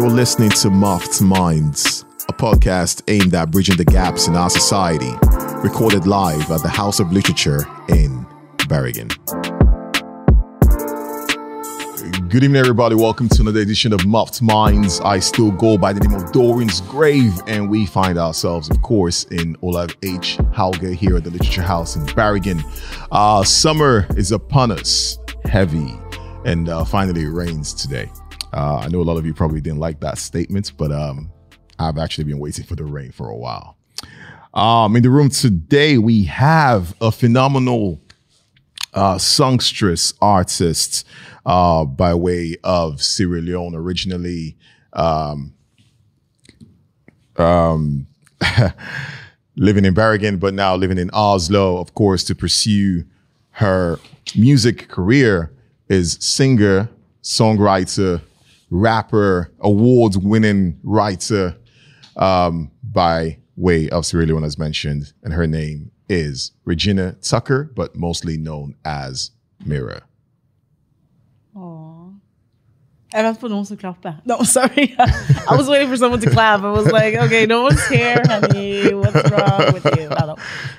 You're listening to Muffed Minds, a podcast aimed at bridging the gaps in our society, recorded live at the House of Literature in Bergen. Good evening, everybody. Welcome to another edition of Muffed Minds. I still go by the name of Dorian's Grave, and we find ourselves, of course, in Olav H. Hauge here at the Literature House in Bergen. Uh, summer is upon us, heavy, and uh, finally it rains today. Uh, I know a lot of you probably didn't like that statement, but um, I've actually been waiting for the rain for a while. Um, in the room today, we have a phenomenal uh, songstress artist uh, by way of Sierra Leone, originally um, um, living in Bergen, but now living in Oslo, of course, to pursue her music career is singer, songwriter, rapper, award winning writer um, by way of Sierra Leone, as mentioned. And her name is Regina Tucker, but mostly known as Mira. Jeg venter på noen som klapper. No, sorry. I was waiting for someone to clap. I was like, okay, no one's here, honey. What's wrong with you? No, no.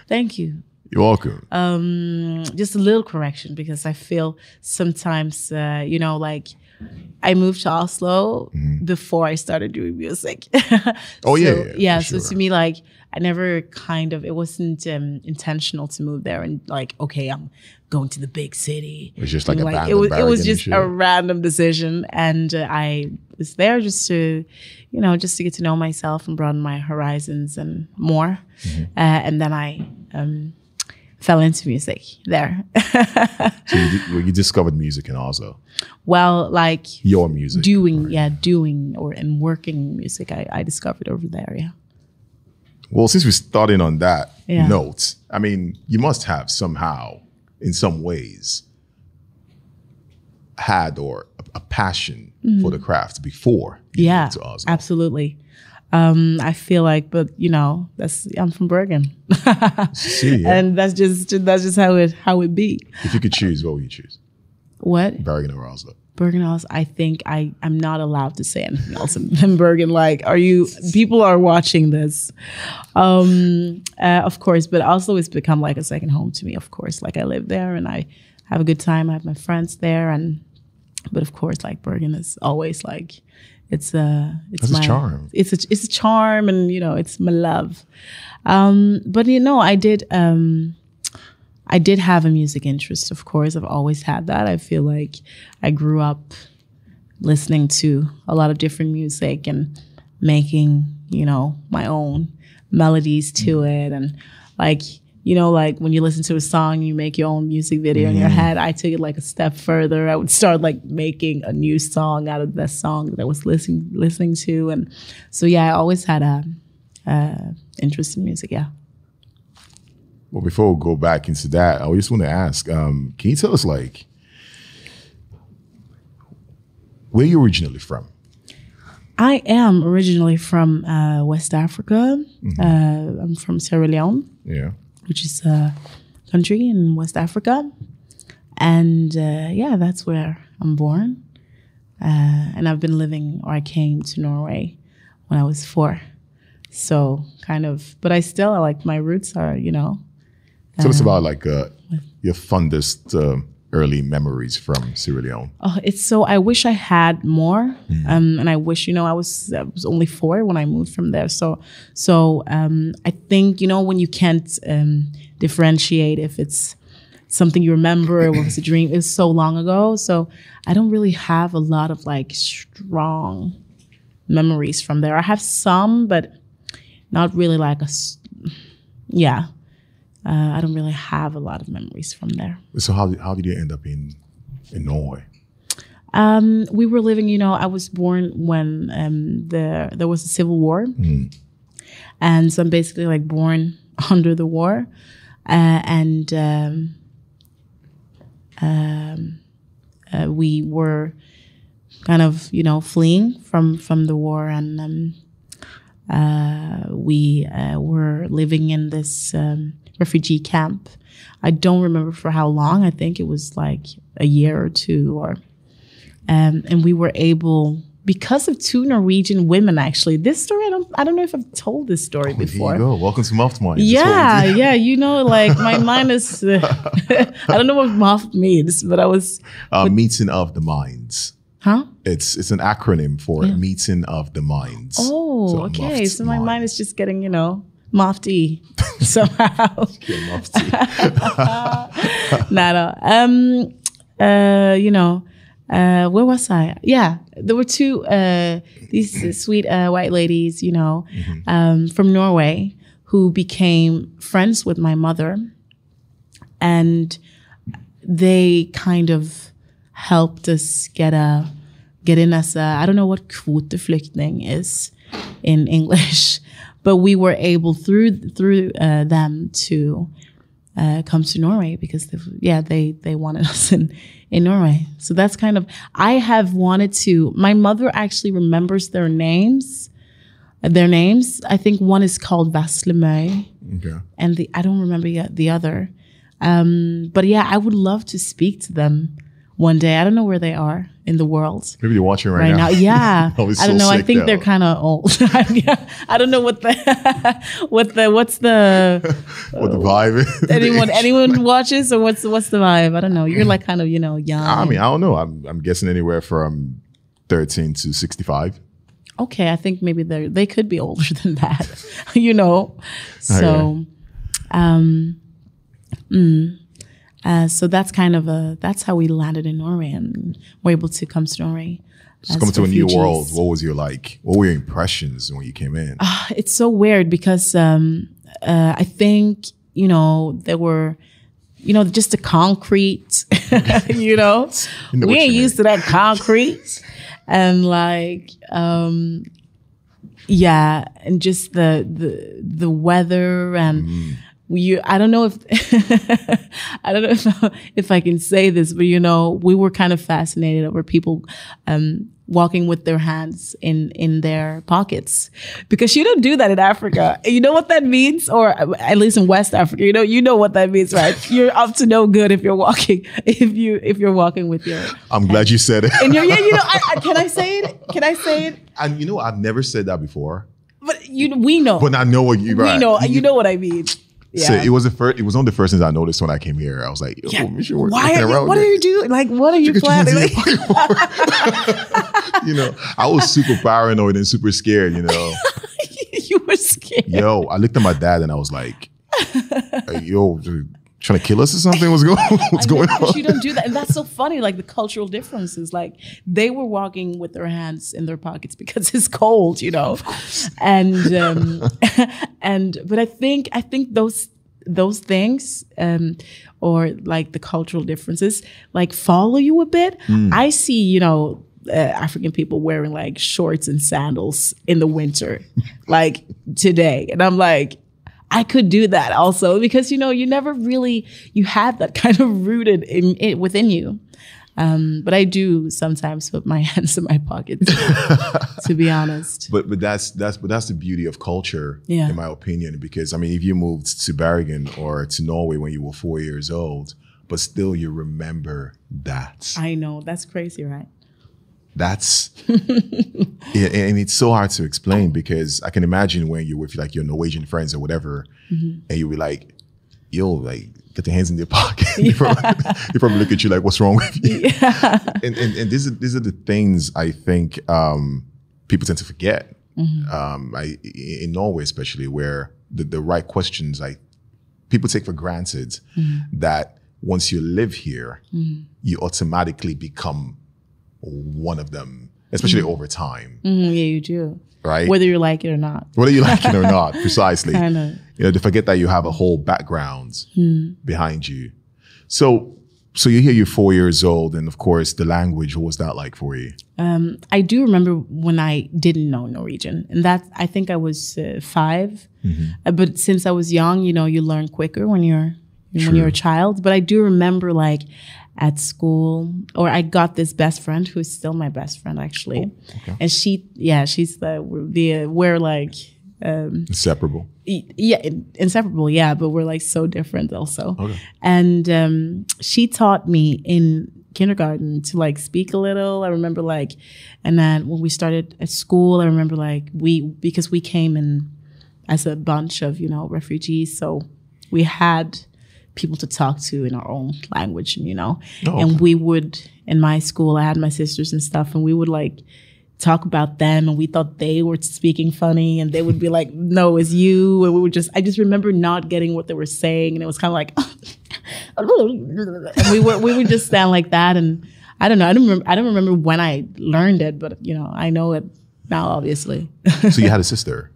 Thank you. You're welcome. Um, just a little correction because I feel sometimes, uh, you know, like I moved to Oslo Mm-hmm. before I started doing music. Oh, yeah, So, yeah, yeah. for So sure. to me, like, I never kind of, it wasn't um, intentional to move there and like, okay, I'm going to the big city. It's just like And, abandoned it was, it was just a random decision, and uh, I was there just to, you know, just to get to know myself and broaden my horizons and more. Mm-hmm. Uh, and then I um, fell into music there. So you, you discovered music in Oslo. well, like Your music. doing, yeah, doing or and working music, I, I discovered over there. Yeah. Well, since we're starting on that Yeah. note, I mean, you must have somehow, in some ways, had or a, a passion for the craft before you Mm-hmm. Yeah, to Oslo. absolutely. Um, I feel like, but you know, that's I'm from Bergen, See, yeah. and that's just that's just how it how it be. if you could choose, what would you choose? What Bergen or Oslo? Bergen House? I think I I'm not allowed to say anything else in Bergen. Like, are you? People are watching this, um, uh, of course. But also, it's become like a second home to me. Of course, like I live there and I have a good time. I have my friends there, and but of course, like Bergen is always like it's a it's That's a charm. It's a it's a charm, and you know, it's my love. Um, but you know, I did. Um, I did have a music interest, of course. I've always had that. I feel like I grew up listening to a lot of different music and making, you know, my own melodies to it. And like, you know, like when you listen to a song, you make your own music video in your head. I took it like a step further. I would start like making a new song out of that song that I was listening listening to. And so yeah, I always had a, a interest in music. Yeah. Well, before we go back into that, I just want to ask: um, Can you tell us, like, where you originally from? I am originally from uh, West Africa. Uh, I'm from Sierra Leone, Yeah. Which is a country in West Africa. And uh, yeah, that's where I'm born. Uh, and I've been living, or I came to Norway when I was four. So kind of, but I still like my roots are, you know, Tell us about like uh, your fondest um early memories from Sierra Leone. Oh, it's so. I wish I had more, um, and I wish you know I was I was only four when I moved from there. So, so um, I think you know when you can't um, differentiate if it's something you remember or if it's a dream. It's so long ago, so I don't really have a lot of like strong memories from there. I have some, but not really like a Yeah, uh, I don't really have a lot of memories from there. So how did, how did you end up in in Norway? Um, we were living, you know, I was born when um, the there was a civil war, and so I'm basically like born under the war, uh, and um, um, uh, we were kind of, you know, fleeing from from the war, and um, uh, we uh, were living in this um, refugee camp. I don't remember for how long. I think it was like a year or two, or um, and we were able because of two Norwegian women. Actually, this story I don't I don't know if I've told this story Here before. you go. Welcome to Muffed Minds. That's what we Yeah, yeah, you know, like my mind is. Uh, I don't know what "muffed" means, but I was, Uh, meeting of the minds. huh? It's it's an acronym for meeting of the minds. Oh, So, okay. So my mind minds. is just getting, you know, muffed-y somehow. Muffed. Not all. Um, uh, you know, uh, where was I? Yeah, there were two uh, these sweet uh, white ladies, you know, um, from Norway who became friends with my mother, and they kind of helped us get a get in as a I don't know what kvoteflykting is in English, but we were able through through uh, them to uh, come to Norway because they, yeah they they wanted us in in Norway. So that's kind of I have wanted to. My mother actually remembers their names. Their names. I think one is called Vaslemøy Okay. and the I don't remember yet the other. Um, but yeah, I would love to speak to them one day. I don't know where they are in the world Maybe you're watching right, right now. Yeah, I don't know. I think they're kind of old. I don't know what the what the what's the What the vibe is. anyone anyone watches or what's what's the vibe? I don't know. You're like kind of you know young. I mean, I don't know. I'm I'm guessing anywhere from 13 to 65. okay, I think maybe they they could be older than that, you know. So, um, mm, uh, so that's kind of a that's how we landed in Norway and were able to come to Norway. Just coming to a new world. What was your like? What were your impressions when you came in? It's so weird because um, uh, I think you know there were. You know, just the concrete. you know, You know we ain't used to that concrete, and like, um, yeah, and just the the the weather and we. I don't know if I don't know if if I can say this, but you know, we were kind of fascinated over people um, walking with their hands in in their pockets because you don't do that in Africa. You know what that means, or at least in West Africa, you know, you know what that means, right? You're up to no good if you're walking if you if you're walking with your I'm glad you said it. and you're yeah. You know, I, I, can I say it? Can I say it? and you know, I've never said that before, But you, we know, but I know what you. we right. know, you know what I mean. So it was the first. It was one of the first things I noticed when I came here. I was like, Yeah. work- Why are you, what are you doing? Like, what are you Get your hands planning? in you know, I was super paranoid and super scared. You know, you were scared. yo, I looked at my dad and I was like, yo, dude, trying to kill us or something? What's going? What's going on? you don't do that, and that's so funny. Like the cultural differences. Like they were walking with their hands in their pockets because it's cold, you know. And um, and but I think I think those those things um, or like the cultural differences like follow you a bit. I see, you know. Uh, African people wearing like shorts and sandals in the winter, like today, and I'm like, I could do that also because you know you never really you have that kind of rooted in it within you. Um, but I do sometimes put my hands in my pockets, to be honest. But but that's that's but that's the beauty of culture, Yeah. in my opinion. Because I mean, if you moved to Bergen or to Norway when you were four years old, but still you remember that. I know that's crazy, right? That's yeah, and it's so hard to explain because I can imagine when you're with like your Norwegian friends or whatever, Mm-hmm. and you be like, "Yo, like, get your hands in their pocket." they, probably, they probably look at you like, "What's wrong with you?" And and, and these are these are the things I think um, people tend to forget. Mm-hmm. Um, I, in Norway, especially, where the, the right questions like people take for granted Mm-hmm. that once you live here, you automatically become one of them, especially over time, Mhm, yeah, you do, right? whether you like it or not. Whether you like it or not, precisely. I know. You know, to forget that you have a whole background Hmm. behind you. So, so you hear you're four years old, and of course, the language. What was that like for you? Um, I do remember when I didn't know Norwegian, and that I think I was uh, 5 Uh, but since I was young, you know, you learn quicker when you're when you're a child. But I do remember like at school, or I got this best friend who's still my best friend actually, and she, yeah, she's the the we're like. Um, Inseparable. yeah inseparable yeah but we're like so different also Okay. and um, she taught me in kindergarten to like speak a little. I remember like, and then when we started at school, I remember like we because we came in as a bunch of you know refugees, so we had people to talk to in our own language, and you know, Oh, and we would in my school. I had my sisters and stuff, and we would like talk about them and we thought they were speaking funny and they would be like no it's you and we would just i just remember not getting what they were saying and it was kind of like and we were we would just stand like that and i don't know i don't remember i don't remember when i learned it but you know i know it now obviously so you had a sister.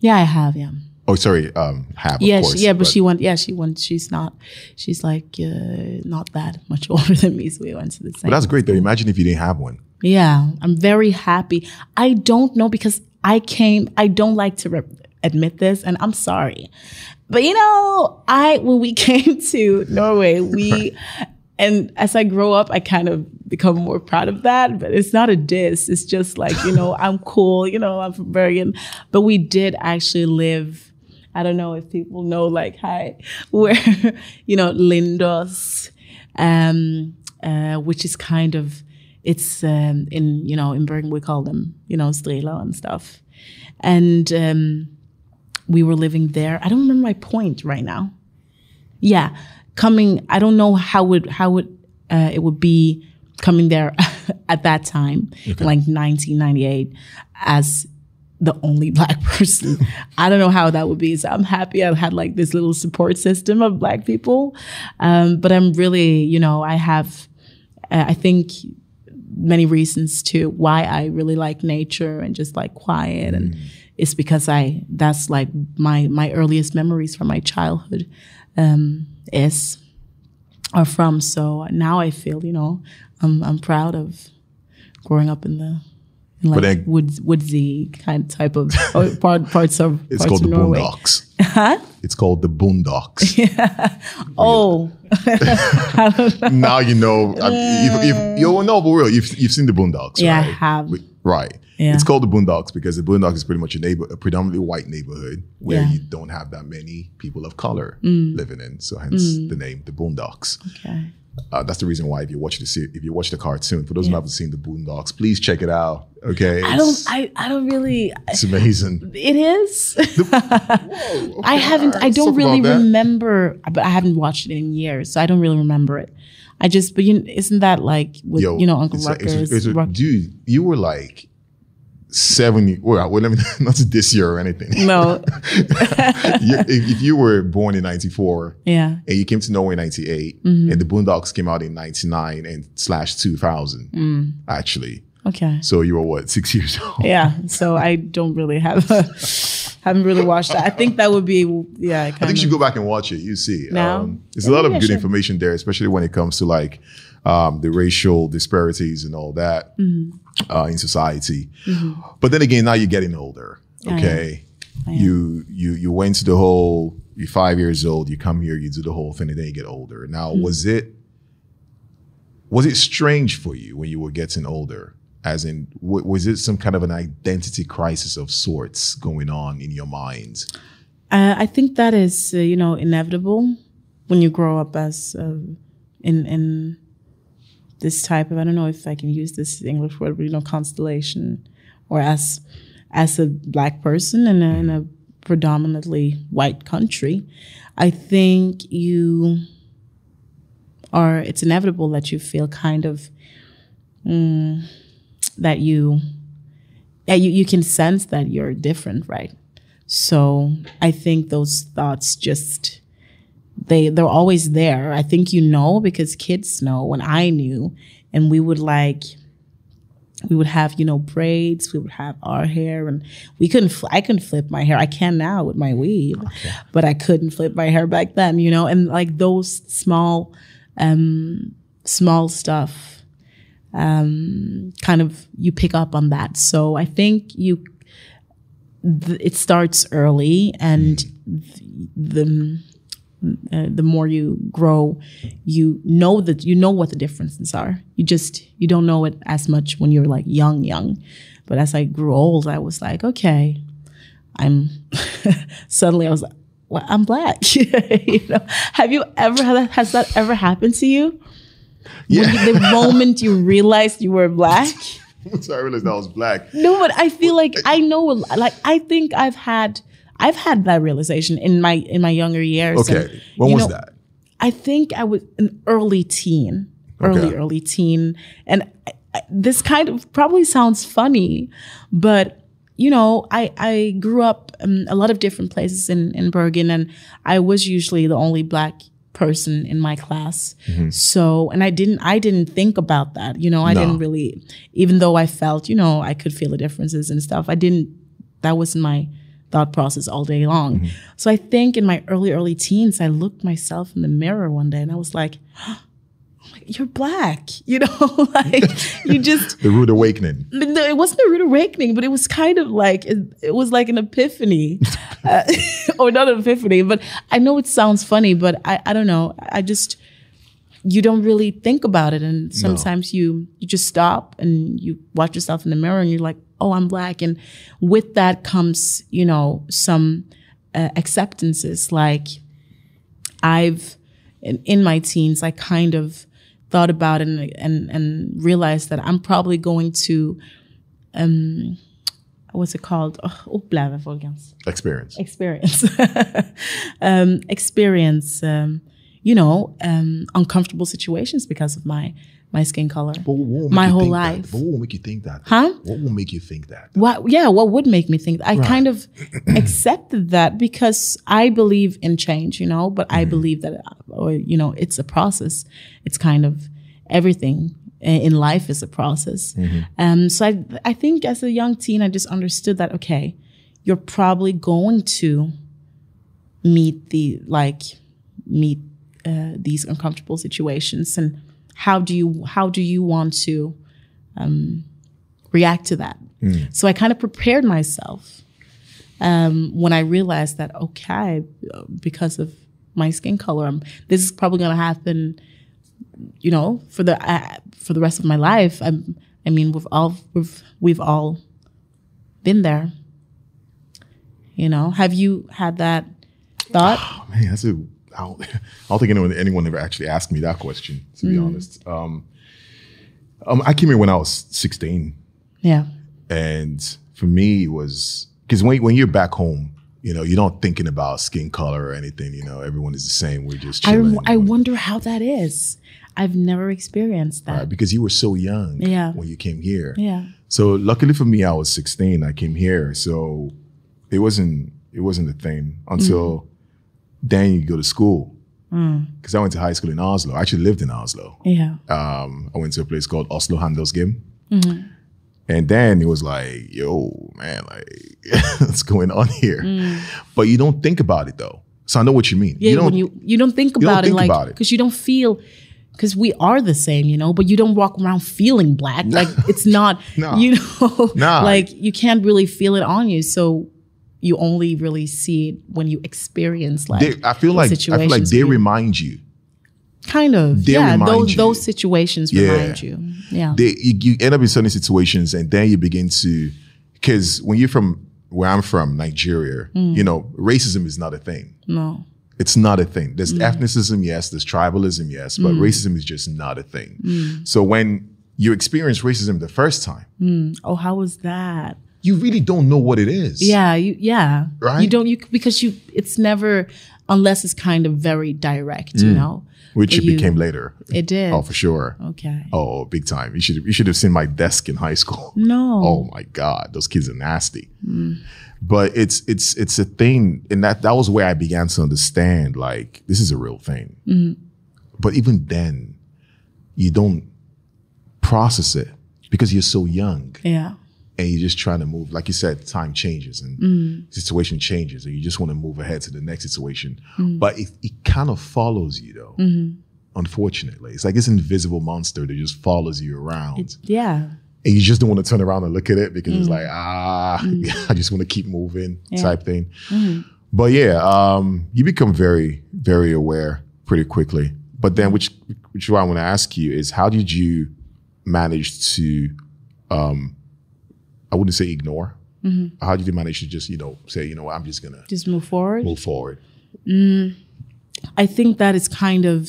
yeah i have yeah Oh, sorry, um, have yeah course. she, yeah but, she went yeah she went she's not she's like uh, not that much older than me so we went to the same But that's great though. Imagine if you didn't have one. Yeah, I'm very happy. I don't know because I came, I don't like to re- admit this, and I'm sorry. But you know, I, when we came to Norway, we, and as I grow up, I kind of become more proud of that. But it's not a diss. It's just like, you know, I'm cool, you know, I'm from Bergen. But we did actually live, I don't know if people know, like, hi, where, you know, Lindos, um, uh, which is kind of, it's um, in you know in Bergen we call them you know Strela and stuff, and um, we were living there. I don't remember my point right now. Yeah, coming. I don't know how would how would uh, it would be coming there at that time, like 1998, as the only black person. I don't know how that would be. So I'm happy I've had like this little support system of black people. Um, but I'm really, you know, I have, uh, I think many reasons to why I really like nature and just like quiet and it's because I that's like my my earliest memories from my childhood um, is are from so now I feel you know I'm I'm proud of growing up in the like then- woods woodsy kind of type of oh, part, parts of It's parts called of the Norway. Boondocks. It's called the Boondocks. Oh, now you know. I- If, if you know, but real, you've, you've seen the Boondocks, Yeah, I right? have. Right. Yeah. It's called the Boondocks because the Boondocks is pretty much a neighbor, a predominantly white neighborhood where Yeah. Mm. you don't have that many people of color living in. So hence the name, the Boondocks. okay. Uh, that's the reason why if you watch the if you watch the cartoon, for those who haven't seen the Boondocks, please check it out. Okay, I don't. I, I don't really. it's amazing. It is. Whoa, I haven't. right, I don't really remember. But I haven't watched it in years, so I don't really remember it. I just. But you, isn't that like with Yo, you know Uncle like- Ruckus? it's a- Ruck- dude, you were like seventy. Well, well, let me not this year or anything. no. You- if, if you were born in '94 yeah. and you came to Norway in '98, Mm-hmm. and the Boondocks came out in '99 and slash 2000, Mm. actually. Okay. So you were what six years old? Yeah. So I don't really have. A, haven't really watched that. I think that would be. Yeah. I think you should go back and watch it. You see, Now? um, there's a lot of good information there, especially when it comes to like um, the racial disparities and all that Mm-hmm. uh, in society. But then again, now you're getting older. I am. Okay, you you you went to the whole. You're five years old. You come here. You do the whole thing, and then you get older. Now, Mm-hmm. was it was it strange for you when you were getting older? As in, w- was it some kind of an identity crisis of sorts going on in your mind? Uh, I think that is, uh, you know, inevitable when you grow up as uh, in in this type of I don't know if I can use this English word, but you know, constellation, or as as a black person in a, in a predominantly white country. I think you are. It's inevitable that you feel kind of mm, that you yeah you, you can sense that you're different, right? So I think those thoughts just they they're always there. I think you know because kids know when I knew. And we would like we would have you know braids we would have our hair and we couldn't fl- i couldn't flip my hair. I can now with my weave but i couldn't flip my hair back then you know? And like those small um small stuff um kind of you pick up on that. So i think you th- it starts early and th- the uh, the more you grow, you know that you know what the differences are. You just you don't know it as much when you're like young, young. But as I grew old, I was like, okay, I'm. suddenly, I was like, well, I'm black. you know, have you ever had that, has that ever happened to you? Yeah. You- the moment you realized you were black. so I realized I was black. No, but I feel like I know. Like I think I've had I've had that realization in my in my younger years. Okay. And, When was know, that? I think I was an early teen, early Okay. early teen, and I, I, this kind of probably sounds funny, but you know, I I grew up um, a lot of different places in in Bergen, and I was usually the only black person in my class. Mm-hmm. So, and I didn't I didn't think about that. You know, I No. didn't really, even though I felt, you know, I could feel the differences and stuff. I didn't. That wasn't my thought process all day long. Mm-hmm. So I think in my early, early teens, I looked myself in the mirror one day and I was like, you're black, you know, like you just, The rude awakening. no, it wasn't a rude awakening, but it was kind of like, it, it was like an epiphany uh, or not an epiphany, but I know it sounds funny, but I, I don't know. I just, you don't really think about it. And sometimes you, you just stop and you watch yourself in the mirror and you're like, oh, I'm black. And with that comes, you know, some uh, acceptances. Like I've, in, in my teens, I kind of thought about and, and, and realized that I'm probably going to, um, what's it called? Oh, Experience. experience um, experience um, you know um, uncomfortable situations because of my my skin color But what will my whole think that? life But what will make you think that? Huh? What will make you think that? what yeah what would make me think that? i kind of accepted that because i believe in change you know but i believe that or you know it's a process it's kind of everything in life is a process um, so I, I think as a young teen i just understood that okay you're probably going to meet the like meet uh, these uncomfortable situations and how do you how do you want to um, react to that? So i kind of prepared myself um, when i realized that okay because of my skin color I'm, this is probably going to happen you know for the uh, for the rest of my life. I'm, i mean we've all we've we've all been there. You know have you had that thought? Oh, man, that's a. I don't, I don't think anyone anyone ever actually asked me that question. To Mm. be honest, um, um, I came here when I was sixteen, yeah and for me it was because when when you're back home, you know, you're not thinking about skin color or anything. You know, everyone is the same. We're just I, chilling. I know, wonder how that is. I've never experienced that. right? because you were so young Yeah. when you came here. Yeah. So luckily for me, I was 16. I came here, so it wasn't it wasn't a thing until then. You go to school hmm. because I went to high school in Oslo. I actually lived in Oslo. Yeah. Um, I went to a place called Oslo Handelsgym, mm-hmm. and then it was like, yo, man, like what's going on here? Hmm. But you don't think about it though. So I know what you mean. Yeah. you don't. when you you don't think don't about think it like because you don't feel because we are the same, you know, but you don't walk around feeling black. Like it's not, No. you know, Nah. like you can't really feel it on you. So you only really see it when you experience like they, I feel like I feel like they remind you. kind of they yeah remind those you. those situations Yeah. remind you. Yeah. they you, you end up in certain situations and then you begin to because when you're from where i'm from nigeria Mm. you know racism is not a thing no. it's not a thing there's Mm. ethnicism yes there's tribalism yes but racism is just not a thing so when you experience racism the first time Oh, how was that? You really don't know what it is Yeah, you yeah. Right? You don't you because you it's never unless it's kind of very direct, you mm. know. which But it you- became later It did. oh for sure Okay. oh big time you should you should have seen my desk in high school No. oh my god those kids are nasty mm. but it's it's it's a thing and that that was where i began to understand like this is a real thing mm-hmm. but even then you don't process it because you're so young Yeah. And you're just trying to move like you said time changes and situation changes and you just want to move ahead to the next situation. But it, it kind of follows you though. Unfortunately it's like this invisible monster that just follows you around. Yeah. and you just don't want to turn around and look at it because it's like ah i just want to keep moving type thing. But yeah um, you become very very aware pretty quickly. But then which which is why i want to ask you is how did you manage to um, i wouldn't say ignore how did you manage to just you know say you know i'm just gonna Just move forward. move forward I think that is kind of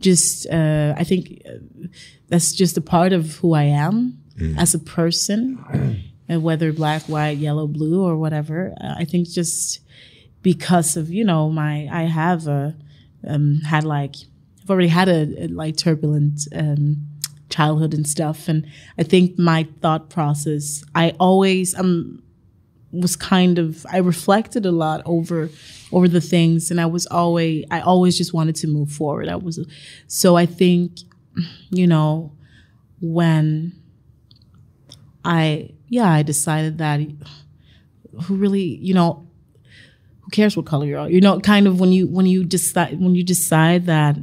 just uh, I think uh, that's just a part of who I am as a person, and whether black, white, yellow, blue, or whatever. Uh, I think just because of you know my I have a um, had like I've already had a, a like turbulent um, childhood and stuff, and I think my thought process I always um was kind of I reflected a lot over over the things, and I was always I always just wanted to move forward. I was so I think you know when I yeah I decided that who really you know who cares what color you are? You know kind of when you when you decide when you decide that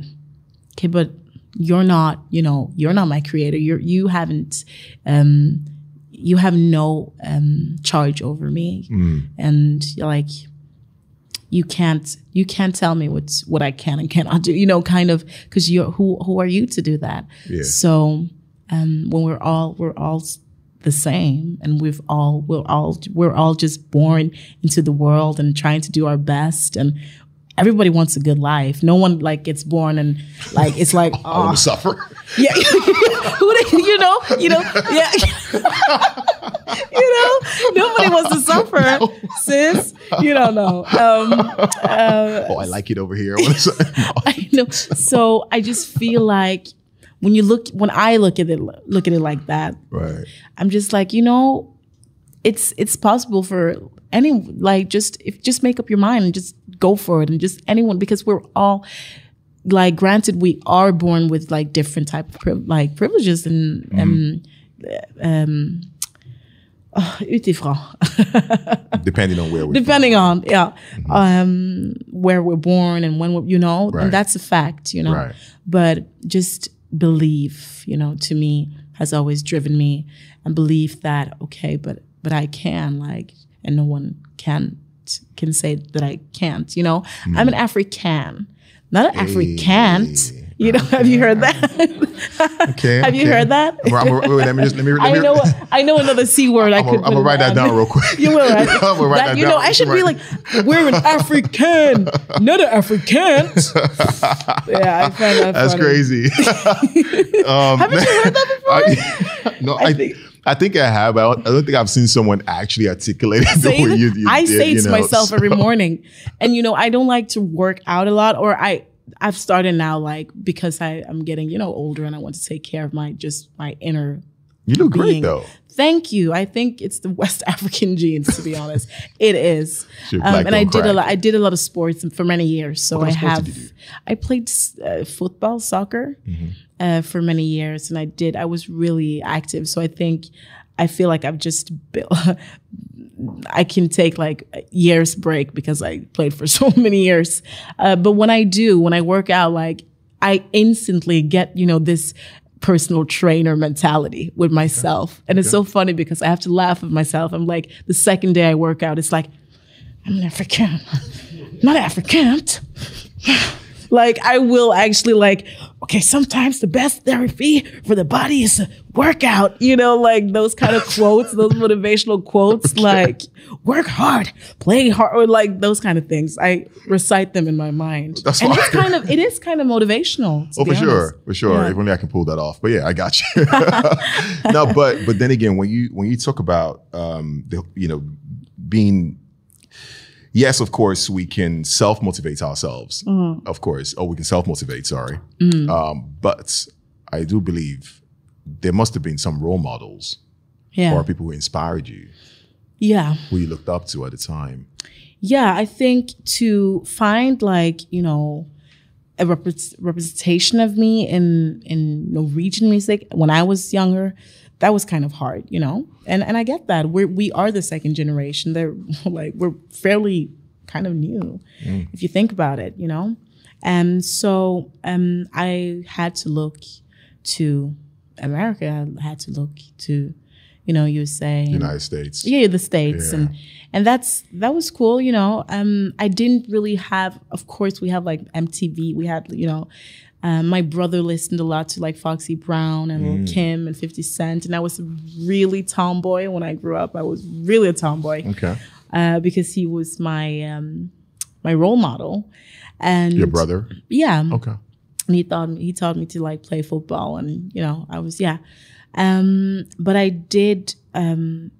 okay but you're not you know you're not my creator. You're you haven't um you have no um charge over me. And like you can't you can't tell me what's what I can and cannot do you know kind of because you're who who are you to do that? Yeah. so um when we're all we're all the same and we've all we're all we're all just born into the world and trying to do our best and everybody wants a good life. No one like gets born and like it's like I oh want to suffer. yeah. Who they, you know? You know? Yeah. You know? Nobody wants to suffer sis. You don't know. Um uh, Oh, I like it over here. I wanna say- I know. So I just feel like when you look, when I look at it, look at it like that, right. I'm just like, you know, it's it's possible for any like just if just make up your mind and just go for it and just anyone because we're all like granted we are born with like different type of priv- like privileges and um um oh, utifrån. Depending on where we're depending on yeah um where we're born and when we're, you know Right. and that's a fact you know Right. but just belief you know to me has always driven me and belief that okay but but i can like and no one can can say that i can't you know i'm an african not an africant you know have you heard that Okay. have you okay. heard that I'm, I'm, wait, let me just let me. Let I know I know another c word I I'm gonna- write that down real quick. You will, right? I'm gonna write that you down. know, I should be like, we're an African, not an African. yeah, I find that That's funny. crazy. um, Haven't you heard that before? I, no, I, think- I think I have. I don't, I don't think I've seen someone actually articulate it the way you, you I did, say it to know, myself so- every morning, and you know, I don't like to work out a lot, or I. I've started now, like because I, I'm getting, you know, older, and I want to take care of my just my inner You look great though. Thank you. I think it's the West African genes, to be honest. It is. Um, and I don't did a lot. I did a lot of sports for many years. So I kind of sports have. did you do? I played uh, football, soccer, Mm-hmm. Uh, for many years, and I did. I was really active. So I think I feel like I've just built. I can take like years break because I played for so many years. Uh, but when I do, when I work out, like I instantly get, you know, this personal trainer mentality with myself. And it's so funny because I have to laugh at myself. I'm like, the second day I work out, it's like, I'm an African, not African. like I will actually like, okay, sometimes the best therapy for the body is a workout, you know, like those kind of quotes, those motivational quotes, like work hard, play hard, or like those kind of things. I recite them in my mind. That's and it's kind of it is kind of motivational. Oh, for sure, for sure. Yeah. If only I can pull that off. But yeah, I got you. no, but but then again, when you when you talk about um, the you know being yes, of course, we can self motivate ourselves, Mm-hmm. of course, or we can self motivate. Sorry, um, but I do believe there must have been some role models Yeah. or people who inspired you, Yeah. who you looked up to at the time. Yeah, I think to find like, you know, a repre- representation of me in in Norwegian music when I was younger, that was kind of hard, you know. And and I get that. We're we are the second generation. They're like we're fairly kind of new if you think about it, you know. And so um I had to look to America. I had to look to, you know, USA. and- United States. yeah the states Yeah. and and that's that was cool you know um i didn't really have of course we have like mtv we had you know um, my brother listened a lot to like Foxy Brown and Lil Kim and 50 Cent. And I was really tomboy when I grew up. I was really a tomboy Okay. uh, because he was my um, my role model. And Your brother. yeah. Okay. and he thought he taught me to like play football, and you know, I was yeah. Um, but I did, um,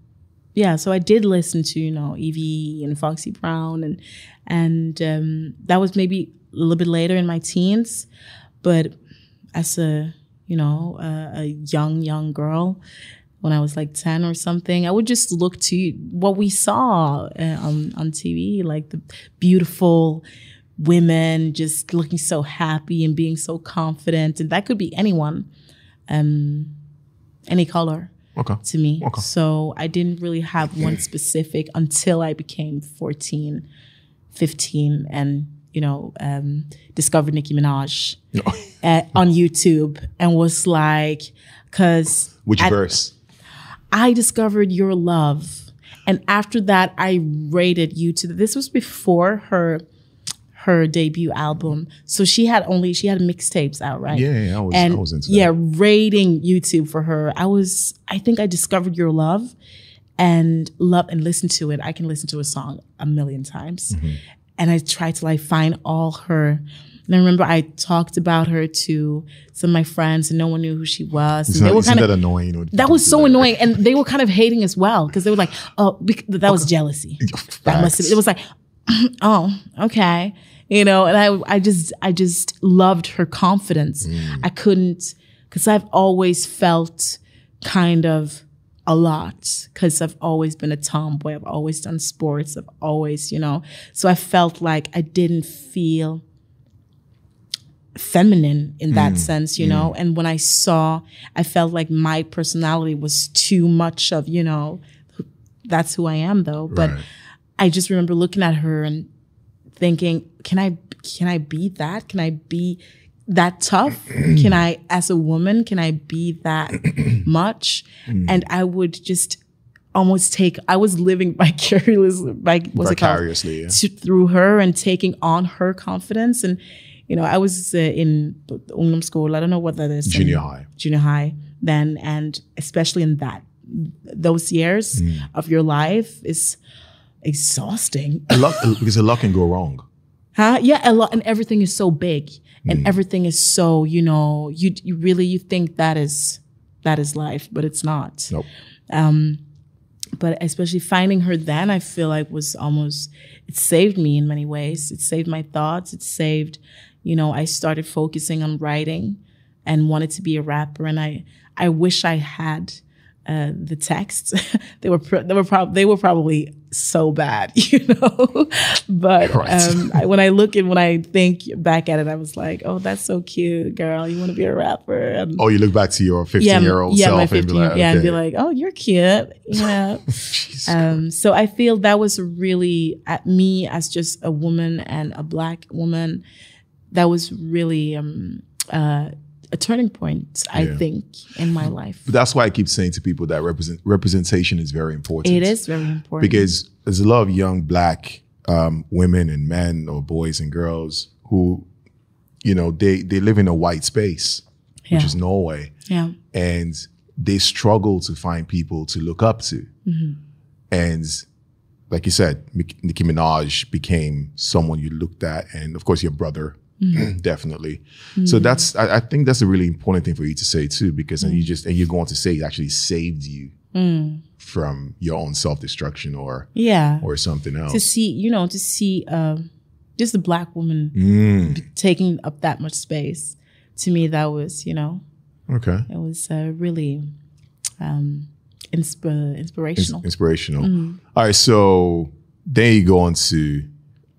yeah. So I did listen to you know Evie and Foxy Brown, and and um, that was maybe a little bit later in my teens, but as a you know a, a young young girl, when I was like 10 or something, I would just look to what we saw uh, on, on TV, like the beautiful women just looking so happy and being so confident. And that could be anyone, um, any color Okay. to me. Okay. So I didn't really have one specific until I became 14, 15, and, you know, um, discovered Nicki Minaj uh, on YouTube and was like, because Which verse? I discovered your love. And after that, I rated you to this was before her her debut album. So she had only she had mixtapes out, right? Yeah, yeah, I was- and I was into that. yeah, rating YouTube for her. I was I think I discovered your love and love and listen to it. I can listen to a song a million times. Mm-hmm. And I tried to like find all her and I remember I talked about her to some of my friends and no one knew who she was. And not, they were isn't kind of that annoying? that was so that? annoying, and they were kind of hating as well because they were like, "Oh, that was jealousy." That must have. It was like, "Oh, okay," you know. And I, I just, I just loved her confidence. Mm. I couldn't, because I've always felt kind of a lot because I've always been a tomboy. I've always done sports. I've always, you know. So I felt like I didn't feel feminine in that mm. sense, you know. Mm. And when I saw, I felt like my personality was too much of, you know, that's who I am though. But Right. I just remember looking at her and thinking, can I can I be that? Can I be that tough? can I as a woman, can I be that much? And I would just almost take I was living vicariously like what's it called? Yeah. to, through her and taking on her confidence. And, you know, I was uh, in Ungdom school. I don't know what that is. Junior high. Junior high then. And especially in that, those years Mm. of your life is exhausting. A lot, because a lot can go wrong. Huh? Yeah, a lot, and everything is so big, and Mm. everything is so you know you you really you think that is that is life, but it's not. Nope. Um, But especially finding her then, I feel like was almost it saved me in many ways. It saved my thoughts. It saved, you know, I started focusing on writing and wanted to be a rapper, and I I wish I had. Uh, the texts they were pr- they were probably they were probably so bad you know but Right. um, I, when I look and when I think back at it I was like oh that's so cute girl you want to be a rapper and Oh, you look back to your fifteen-year-old yeah, self and be 15 like, yeah, and be like, oh, you're cute, yeah. um, so I feel that was really at me as just a woman and a black woman. That was really um, uh, a turning point, I Yeah. think, in my life. But that's why I keep saying to people that represent representation is very important. It is very important because there's a lot of young black um, women and men or boys and girls who, you know, they they live in a white space, which is Norway, yeah, and they struggle to find people to look up to. And like you said, Nicki Minaj became someone you looked at, and of course your brother, definitely. So that's I, I think that's a really important thing for you to say too, because and you just and you're going to say it actually saved you from your own self destruction or yeah. or something else. To see, you know, to see um, just a black woman Mm, taking up that much space. To me, that was, you know, okay. it was uh, really um, insp- Ins- inspirational. inspirational. Mm-hmm. All right, so then you go on to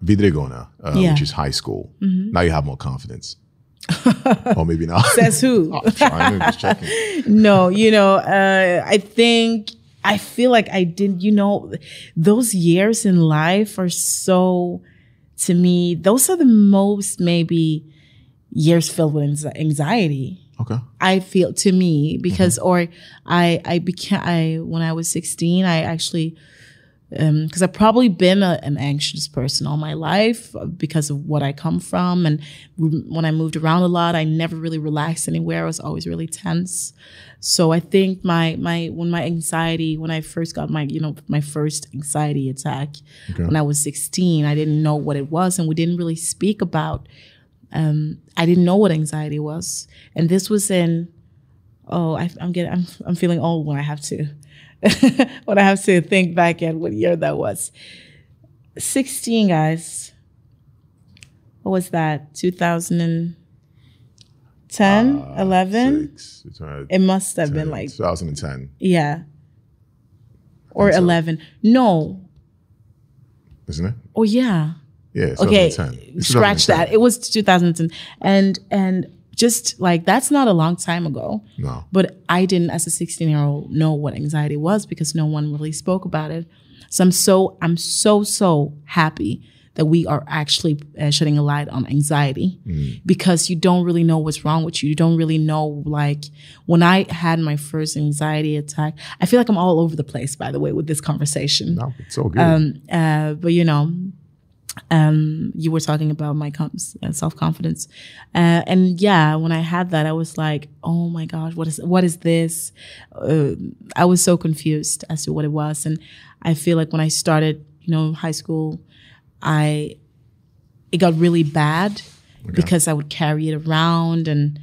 videregående, uh, Yeah. Mm-hmm. which is high school. Now you have more confidence. or maybe not. Says who? I'm trying, no, you know, uh, I think I feel like I did. You know, those years in life are so. To me, those are the most maybe years filled with anxiety. Okay. I feel to me because or I I became I when I was 16 I actually because I've probably been a, an anxious person all my life because of what I come from. And when I moved around a lot I never really relaxed anywhere. I was always really tense. So I think my my when my anxiety when I first got my you know my first anxiety attack Okay. when I was 16 I didn't know what it was and we didn't really speak about um, I didn't know what anxiety was, and this was in oh I, am getting I'm I'm feeling old when I have to when I have to think back at what year that was. 16 guys. What was that? 2010, uh, 11? Six, it must have 10, been like 2010. Yeah. Or so. 11. No. Isn't it? Oh yeah. Yeah. Okay. Scratch that. It was 2010. And and just like that's not a long time ago. No. But I didn't, as a 16 year old, know what anxiety was because no one really spoke about it. So I'm so I'm so so happy that we are actually uh, shedding a light on anxiety mm. because you don't really know what's wrong with you. You don't really know like when I had my first anxiety attack. I feel like I'm all over the place, by the way, with this conversation. No, it's all good. Um, uh, but you know, um, you were talking about my uh, self confidence, uh, and yeah, when I had that, I was like, "Oh my gosh, what is what is this?" Uh, I was so confused as to what it was, and I feel like when I started, you know, high school, I it got really bad okay. because I would carry it around and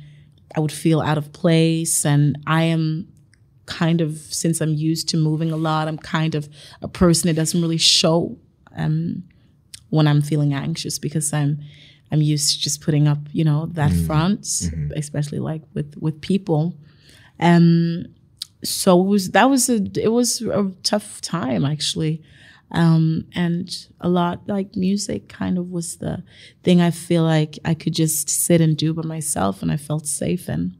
I would feel out of place, and I am kind of since I'm used to moving a lot, I'm kind of a person that doesn't really show. Um, when I'm feeling anxious because I'm I'm used to just putting up, you know, that mm front, mm-hmm. especially like with with people. Um so it was that was a it was a tough time actually. Um, and a lot like music kind of was the thing I feel like I could just sit and do by myself and I felt safe in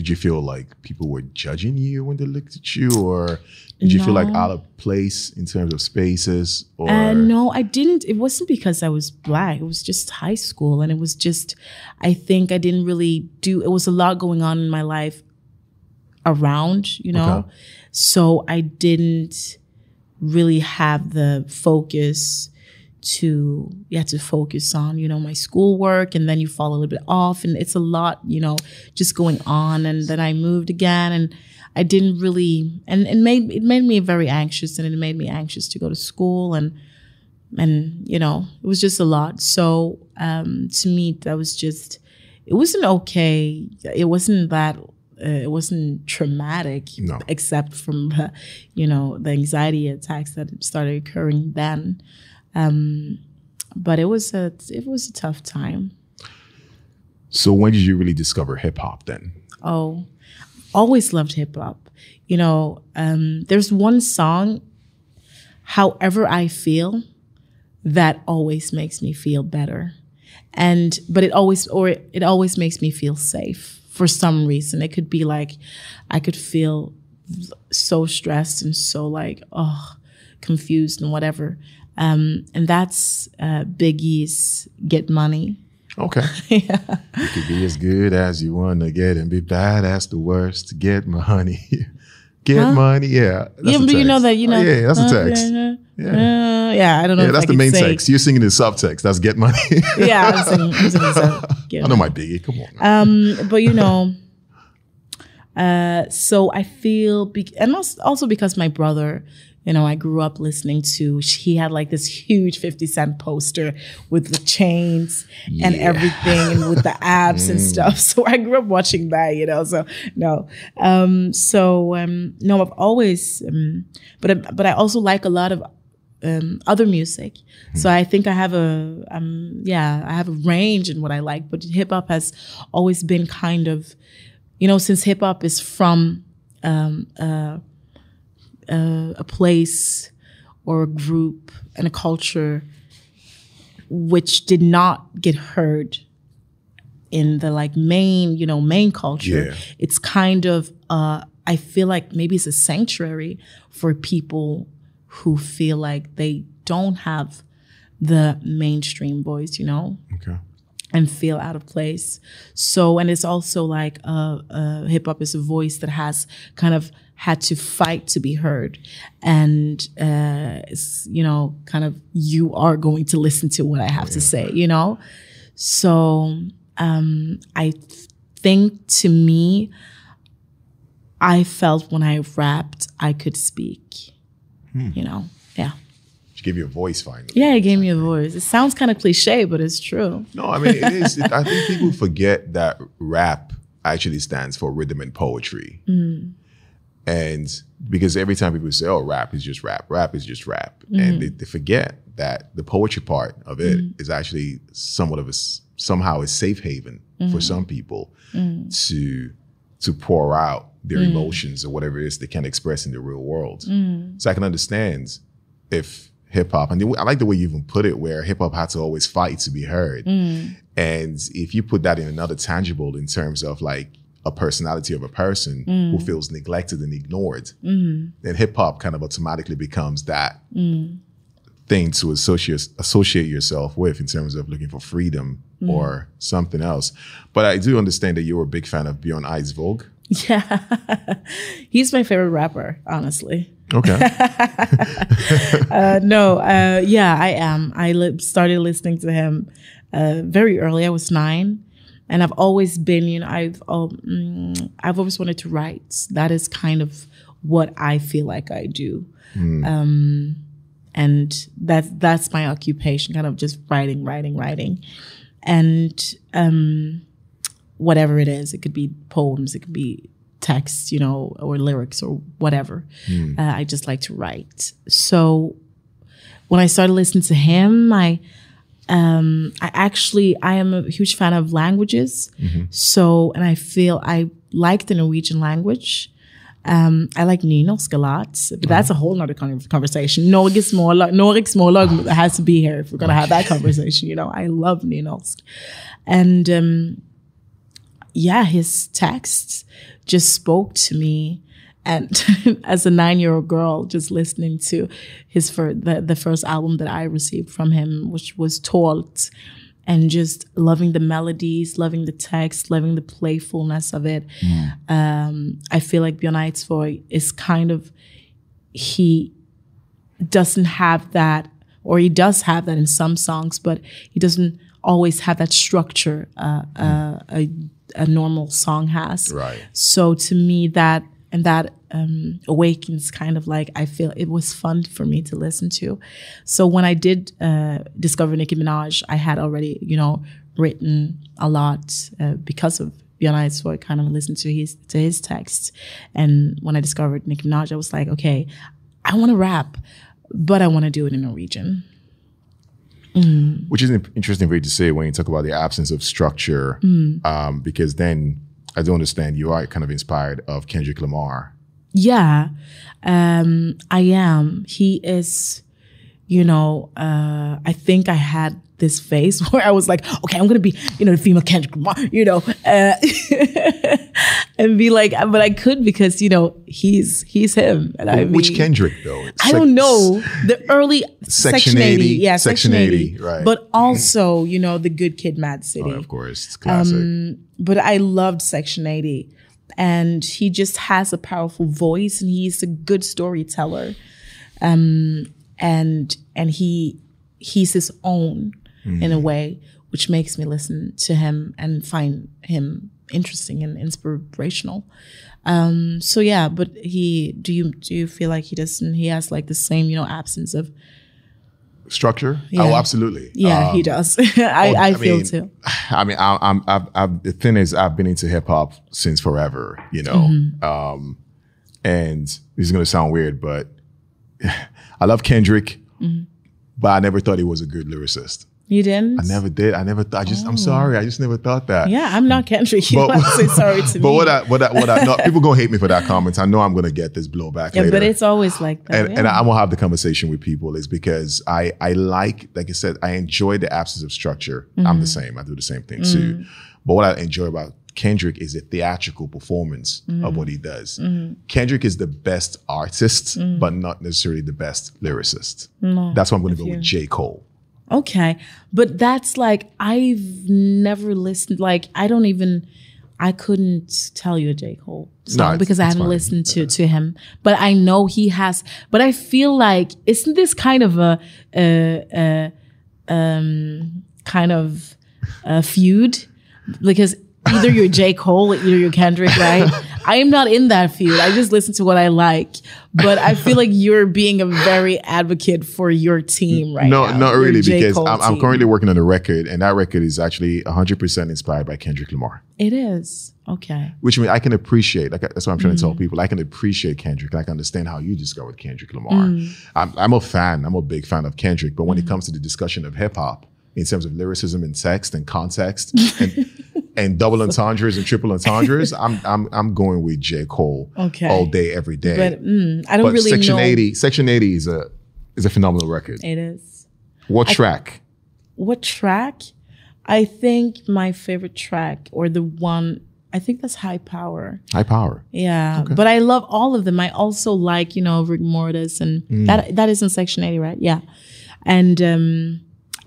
did you feel like people were judging you when they looked at you? Or did you no. feel like out of place in terms of spaces? Or uh, no i didn't. It wasn't because i was black. It was just high school and it was just i think i didn't really do it was a lot going on in my life around you know? Okay. so i didn't really have the focus to you have to focus on you know my schoolwork and then you fall a little bit off and it's a lot you know just going on and then i moved again and i didn't really and it made it made me very anxious and it made me anxious to go to school and and you know it was just a lot. So um to me that was just it wasn't okay. It wasn't that uh, it wasn't traumatic no. except from uh, you know the anxiety attacks that started occurring then um, but it was a it was a tough time. So when did you really discover hip hop then? Oh, always loved hip hop. You know, um, there's one song, "However I Feel," that always makes me feel better, and but it always or it, it always makes me feel safe for some reason. It could be like I could feel so stressed and so like oh confused and whatever um, and that's uh, Biggie's Get Money. Okay. yeah. You could be as good as you want to get and be bad as the worst to get money. get huh? money. Yeah. yeah, but you know that, you know. Oh, yeah, that's a text. Uh, yeah. Uh, yeah, I don't know. Yeah, that's the main say. text. You're singing the subtext. That's get money. yeah, I'm singing, I'm singing sub, I know my Biggie. Come on. Um, but you know, uh, so I feel, be- and also because my brother you know, I grew up listening to, he had like this huge 50 Cent poster with the chains yeah. and everything and with the abs mm. and stuff. So I grew up watching that, you know, so no. Um, so, um, no, I've always, um, but, but I also like a lot of um, other music. So I think I have a, um, yeah, I have a range in what I like, but hip hop has always been kind of, you know, since hip hop is from, um, uh, a, a place or a group and a culture which did not get heard in the like main, you know, main culture. Yeah. It's kind of uh I feel like maybe it's a sanctuary for people who feel like they don't have the mainstream voice, you know? Okay. And feel out of place. So, and it's also like uh, uh, hip hop is a voice that has kind of had to fight to be heard. And, uh, you know, kind of, you are going to listen to what I have yeah. to say, you know? So, um, I think to me, I felt when I rapped, I could speak, hmm. you know? She gave you a voice finally. Yeah, it gave me a voice. It sounds kind of cliche, but it's true. No, I mean it is. I think people forget that rap actually stands for rhythm and poetry. Mm. And because every time people say, "Oh, rap is just rap," rap is just rap, mm-hmm. and they, they forget that the poetry part of it mm-hmm. is actually somewhat of a, somehow a safe haven for mm-hmm. some people mm. to to pour out their mm. emotions or whatever it is they can't express in the real world. So I can understand if hip hop, and the I like the way you even put it, where hip hop had to always fight to be heard. Mm. And if you put that in another tangible in terms of like a personality of a person who mm. feels neglected and ignored, mm-hmm. then hip hop kind of automatically becomes that mm. thing to associate associate yourself with in terms of looking for freedom or something else. But I do understand that you're a big fan of Björn Eidsvåg. Yeah. He's my favorite rapper, honestly. Okay. Uh, no, uh, yeah, I am. I li- started listening to him uh, very early. I was nine, and I've always been, you know, I've um, mm, I've always wanted to write. That is kind of what I feel like I do, um, and that's that's my occupation. Kind of just writing, writing, writing, and um, whatever it is, it could be poems, it could be text, you know, or lyrics or whatever. Uh, I just like to write. So when I started listening to him, I um, I actually I am a huge fan of languages. So and I feel I like the Norwegian language. Um, I like nynorsk a lot, but that's a whole nother kind of conversation. Noregs Mållag, Norges has to be here if we're gonna have that conversation. You know, I love nynorsk, and um, yeah, his texts just spoke to me. And as a nine-year-old girl, just listening to his fir- the, the first album that I received from him, which was Tolt, and just loving the melodies, loving the text, loving the playfulness of it. Um, I feel like Björn Eidsvåg is kind of he doesn't have that, or he does have that in some songs, but he doesn't always have that structure uh, uh, a, a normal song has. Right. So to me, that and that um, awakens kind of like I feel it was fun for me to listen to. So when I did uh, discover Nicki Minaj, I had already you know written a lot uh, because of Björn Eidsvåg. I kind of listened to his to his texts, and when I discovered Nicki Minaj, I was like, okay, I want to rap, but I want to do it in Norwegian. Which is an interesting for you to say when you talk about the absence of structure, um, because then I do understand you are kind of inspired of Kendrick Lamar. Yeah, um, I am. He is, you know, uh, I think I had this phase where I was like, okay, I'm gonna be, you know, the female Kendrick Lamar, you know, uh, and be like, uh, but I could because you know he's he's him, and I Which mean- Kendrick though? It's I like- don't know the early Section 80, yeah, Section 80, right. But also, you know, the Good Kid, Mad City. Oh, of course, it's classic. Um, but I loved Section 80. And he just has a powerful voice and he's a good storyteller. Um, and and he he's his own in a mm-hmm. way, which makes me listen to him and find him interesting and inspirational. Um, so yeah, but he do you do you feel like he doesn't he has like the same, you know, absence of Structure? yeah. Oh, absolutely. yeah, he Um, does. I, I, I feel mean, too. I mean, I, I'm, I've, I've, the thing is, I've been into hip hop since forever, you know. Mm-hmm. Um, and this is gonna sound weird, but I love Kendrick, Mm-hmm. but I never thought he was a good lyricist. You didn't? I never did. I never thought. I just, I'm sorry. I just never thought that. Oh. Yeah, I'm not Kendrick. You to say sorry to but me. what I, what I, what I, no, people gonna hate me for that comment. I know I'm gonna get this blowback yeah, later. but it's always like that. and, yeah. and I'm gonna have the conversation with people is because I I like like I said I enjoy the absence of structure. I'm Mm-hmm. the same. I do the same thing too. But what I enjoy about Kendrick is the theatrical performance Mm-hmm. of what he does. Kendrick is the best artist, Mm. but not necessarily the best lyricist. That's why I'm going to go with J Cole. Okay, but that's like I've never listened. Like I don't even. I couldn't tell you a J Cole song it's- because I haven't fine. listened to to him. But I know he has. But I feel like isn't this kind of a, a, a um kind of a feud because either you're J Cole or either you're Kendrick, right? I am not in that field. I just listen to what I like. But I feel like you're being a very advocate for your team right no, now. not really, because I'm, I'm currently working on a record, and that record is actually 100% inspired by Kendrick Lamar. It is okay. Which means I can appreciate. Like that's what I'm trying to Mm. tell people. I can appreciate Kendrick. I can understand how you discovered Kendrick Lamar. Mm. I'm, I'm a fan. I'm a big fan of Kendrick. But when it comes to the discussion of hip hop, in terms of lyricism and text and context and and double entendres and triple entendres, I'm I'm I'm going with J Cole Okay. all day every day. But mm, I don't But really Section know. 80, Section 80 is a is a phenomenal record. It is. What track? What track? I think my favorite track, or the one, I think that's High Power. High Power. Yeah, but I love all of them. I also like, you know, Rigamortus, and Mm. that that is in Section 80, right? Yeah, and um,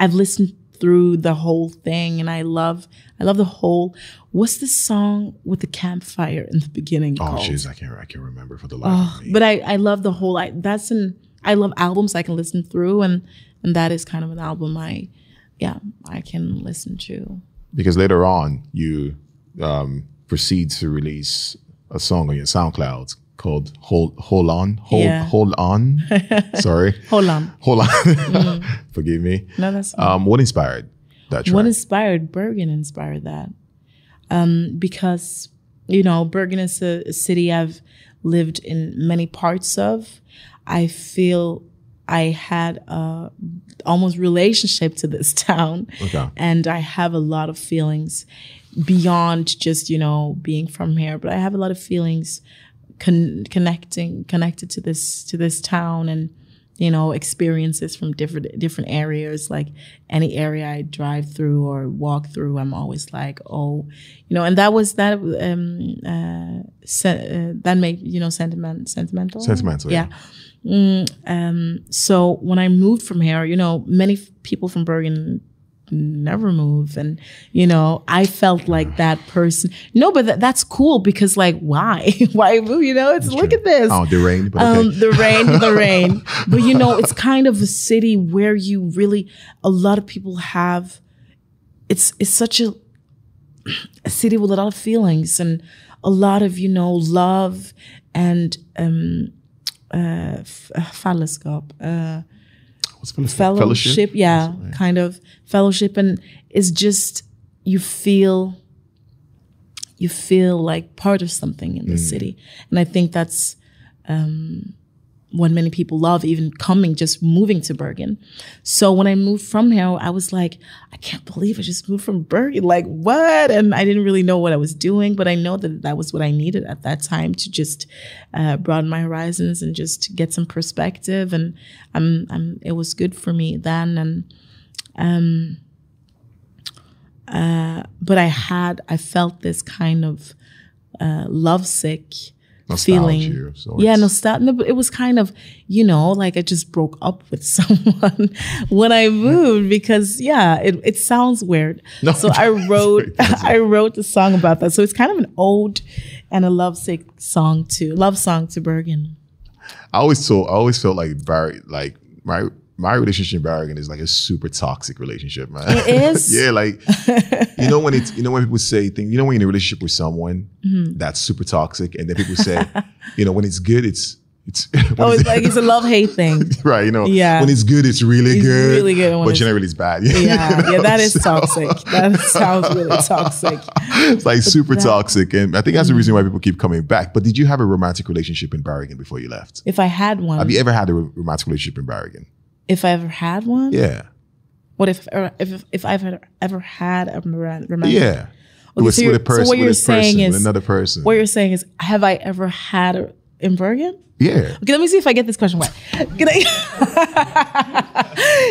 I've listened through the whole thing, and I love, I love the whole. What's the song with the campfire in the beginning? Oh jeez, I can't I can't remember for the life of me. But I, I love the whole. I, that's an. I love albums I can listen through, and and that is kind of an album I, yeah, I can listen to. because later on you um, proceed to release a song on your SoundCloud called "Hold Hold On Hold Yeah. Hold On." Sorry, Hold on, hold on. Forgive me. no, that's Um, what inspired that track? What inspired Bergen inspired that? Um, because you know, Bergen is a, a city I've lived in many parts of. I feel I had a almost relationship to this town, Okay. and I have a lot of feelings beyond just you know being from here. But I have a lot of feelings con- connecting connected to this to this town and you know experiences from different different areas. Like any area i drive through or walk through i'm always like oh you know and that was that um uh, se- uh that made you know sentiment sentimental? Sentimental, yeah. Mm, um so when i moved from here you know many f- people from bergen never move and you know i felt like that person no but that, that's cool because like why why move you know it's look at this Oh, the rain. But okay. um, the rain, the rain. But you know, it's kind of a city where you really, a lot of people have. It's it's such a, a city with a lot of feelings and a lot of you know love and um, uh, f- uh, fellowship, fellowship? fellowship, yeah, kind of fellowship, and it's just you feel. You feel like part of something in the city, and I think that's um, what many people love, even coming, just moving to Bergen. So when I moved from here, I was like, I can't believe I just moved from Bergen. Like, what? And I didn't really know what I was doing, but I know that that was what I needed at that time to just uh, broaden my horizons and just get some perspective. And um, um, it was good for me then. And um, uh, but I had, I felt this kind of uh, lovesick. Nostalgia of. Yeah, nostalgia. It was kind of, you know, like I just broke up with someone when I moved because, yeah, it, it sounds weird. No, so I wrote. I wrote a song about that. So it's kind of an ode and a lovesick song to love song to Bergen. I always so I always felt like very like my my relationship in Bergen is like a super toxic relationship, man. It is? yeah, like you know when it's you know when people say things, you know when you're in a relationship with someone Mm-hmm. that's super toxic, and then people say, you know, when it's good, it's it's Oh, it's like it's a love hate thing. right, you know, Yeah. when it's good, it's really It's good, really good when but it's- generally it's bad. Yeah, You yeah, that is So, toxic. That sounds really toxic. It's like super that- toxic, and I think that's the reason why people keep coming back. But did you have a romantic relationship in Bergen before you left? If I had one, Have you ever had a romantic relationship in Bergen? If I ever had one, Yeah, what if if if I've ever, had a roman- romantic? yeah. Okay, with, so with a person, so what with you're saying person, is- another person. What you're saying is, have I ever had a in Bergen? Yeah. Okay, let me see if I get this question right. Can I,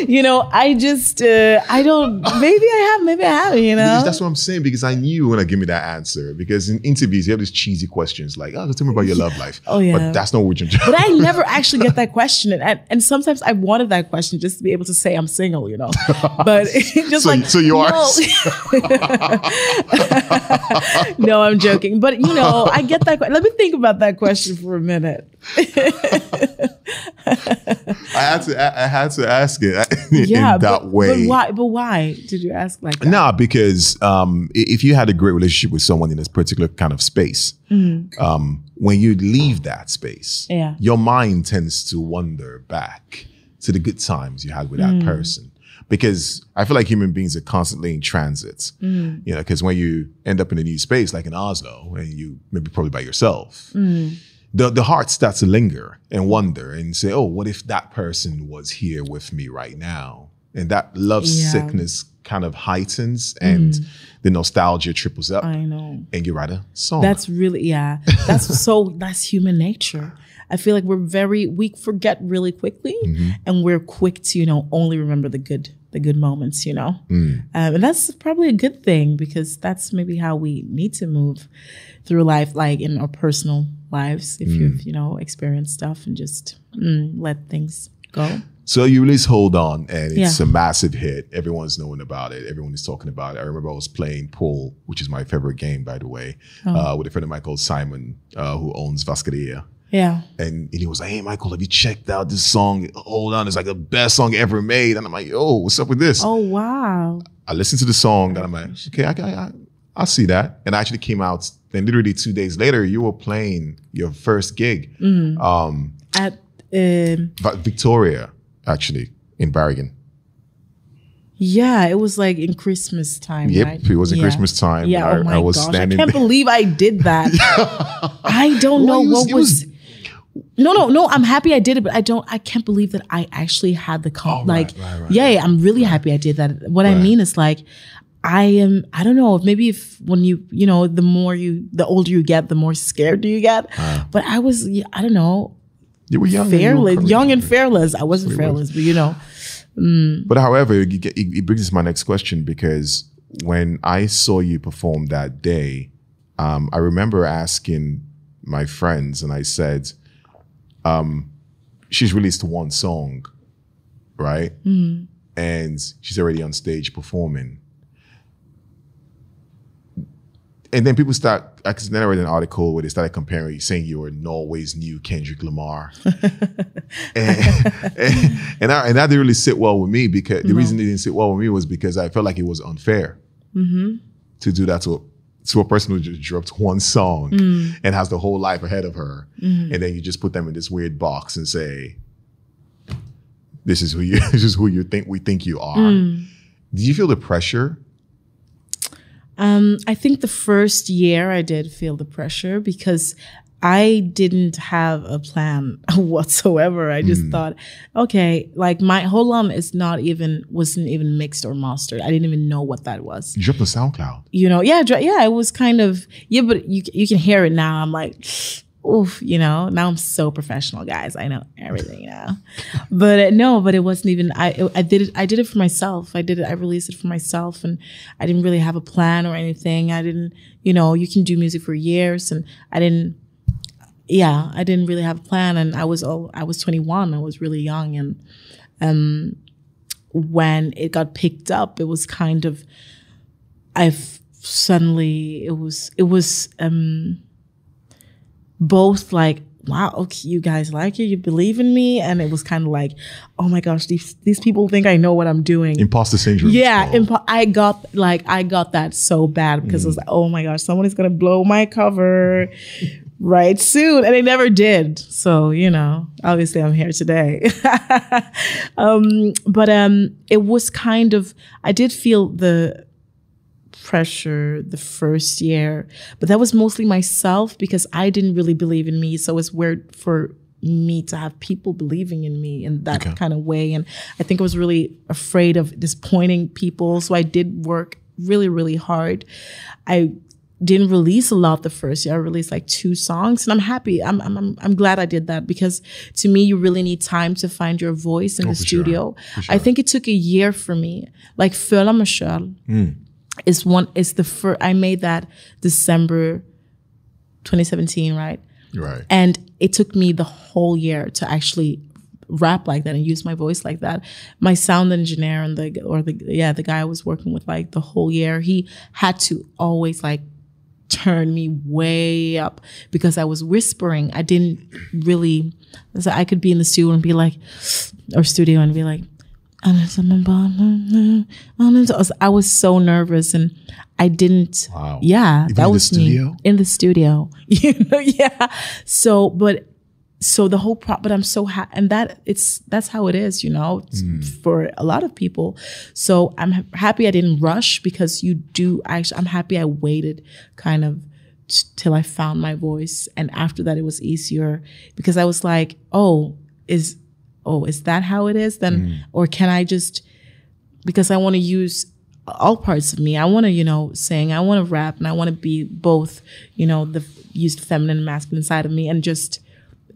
you know, I just, uh, I don't. Maybe I have. Maybe I haven't. You Because know. That's what I'm saying because I knew you were gonna give me that answer. Because in interviews, you have these cheesy questions like, "Oh, tell me about your love life." Oh, yeah. but that's not what you're. But I never actually get that question, and, and sometimes I wanted that question just to be able to say I'm single, you know. But just So- like so you are No. no, I'm joking. But you know, I get that. Let me think about that question for a minute. I had to. I, I had to ask it in yeah, that but, way. But why? But why did you ask like that? Nah, because um, if you had a great relationship with someone in this particular kind of space, um, when you leave that space, Mm-hmm. Yeah. your mind tends to wander back to the good times you had with that Mm. person. Because I feel like human beings are constantly in transit. Mm. You know, because when you end up in a new space like in Oslo, and you maybe probably by yourself, Mm. The the heart starts to linger and wonder and say, "Oh, what if that person was here with me right now?" And that love Yeah. Mm. sickness kind of heightens, and the nostalgia triples up, I know. and you write a song. That's really yeah. That's so that's human nature. I feel like we're very we forget really quickly, Mm-hmm. and we're quick to you know only remember the good the good moments. You know, Mm. um, and that's probably a good thing because that's maybe how we need to move through life, like in our personal lives. If Mm. you've you know experienced stuff and just mm, let things go. So you release Hold On, and it's Yeah. a massive hit. Everyone's knowing about it. Everyone is talking about it. I remember I was playing pool, which is my favorite game, by the way, Oh. uh, with a friend of mine called Simon, uh, who owns Vascadia. Yeah. And, and he was like, "Hey, Michael, have you checked out this song? Hold on, it's like the best song ever made." And I'm like, "Yo, what's up with this?" Oh wow. I listened to the song, and I'm like, "Okay, I, I, I, I see that." And I actually came out. Then literally two days later, you were playing your first gig, Mm-hmm. um, At um, Victoria, actually in Bergen. Yeah, it was like in Christmas time. Yep, right? it was in Yeah. Christmas time. Yeah, I, oh my I was gosh, standing. I can't believe I did that. I don't know Well, it was- what was. was- No, no, no. I'm happy I did it, but I don't. I can't believe that I actually had the com- Oh, like. right, right, yeah, yeah, I'm really happy I did that. What I mean is like, I am. I don't know. Maybe if when you you know the more you the older you get, the more scared do you get. but I was. I don't know. you were young, and you Fearless, young and fearless. I wasn't That's what it fearless, but you know. But however, it, it it brings us to my next question because when I saw you perform that day, um, I remember asking my friends, and I said, um, "She's released one song, right? And she's already on stage performing." And then people start. I then I read an article where they started comparing, saying you were Norway's new Kendrick Lamar and, and, and, I, and that didn't really sit well with me because the reason it didn't sit well with me was because I felt like it was unfair mm-hmm. to do that to a, to a person who just dropped one song mm. and has the whole life ahead of her, mm. and then you just put them in this weird box and say, "This is who you this is who you think we think you are." Mm. Do you feel the pressure? Um, I think the first year I did feel the pressure because I didn't have a plan whatsoever. I just thought, okay, like my whole album is not even wasn't even mixed or mastered. I didn't even know what that was. You dropped on SoundCloud. You know, yeah, yeah, it was kind of yeah, but you you can hear it now. I'm like, oof, you know. Now I'm so professional, guys. I know everything now. but uh, no, but it wasn't even. I I did it. I did it for myself. I did it. I released it for myself, and I didn't really have a plan or anything. I didn't, you know, you can do music for years, and I didn't. Yeah, I didn't really have a plan, and I was oh, I was 21. I was really young, and um, when it got picked up, it was kind of. I've suddenly it was it was um both like wow okay you guys like it you believe in me and it was kind of like oh my gosh these these people think i know what i'm doing. Imposter syndrome. yeah impo- i got like i got that so bad because it was like oh my gosh someone is gonna blow my cover right soon and they never did. So you know obviously i'm here today. Um but um it was kind of i did feel the pressure the first year, but that was mostly myself because I didn't really believe in me. So it's weird for me to have people believing in me in that Okay. kind of way. And I think I was really afraid of disappointing people. So I did work really, really hard. I didn't release a lot the first year. I released like two songs, and I'm happy. I'm I'm I'm, I'm glad I did that because to me, you really need time to find your voice in oh, the Oh, for sure. studio. I think it took a year for me. Like meg sjøl mm. Is one it's the first. I made that December 2017, right? Right. And it took me the whole year to actually rap like that and use my voice like that. My sound engineer and the or the yeah the guy I was working with like the whole year, he had to always like turn me way up because I was whispering. I didn't really, so I could be in the studio and be like, or studio and be like, I was so nervous and I didn't. Wow. Yeah, Even that in the was studio? me in the studio. You know, yeah. So, but so the whole pro, but I'm so happy, and that it's that's how it is, you know, it's hmm. for a lot of people. So I'm ha- happy I didn't rush because you do. Actually, I'm happy I waited, kind of t- till I found my voice, and after that it was easier because I was like, oh, is oh, is that how it is then, or can I just because I want to use all parts of me. I want to, you know, sing. I want to rap, and I want to be both, you know, the used feminine and masculine side of me, and just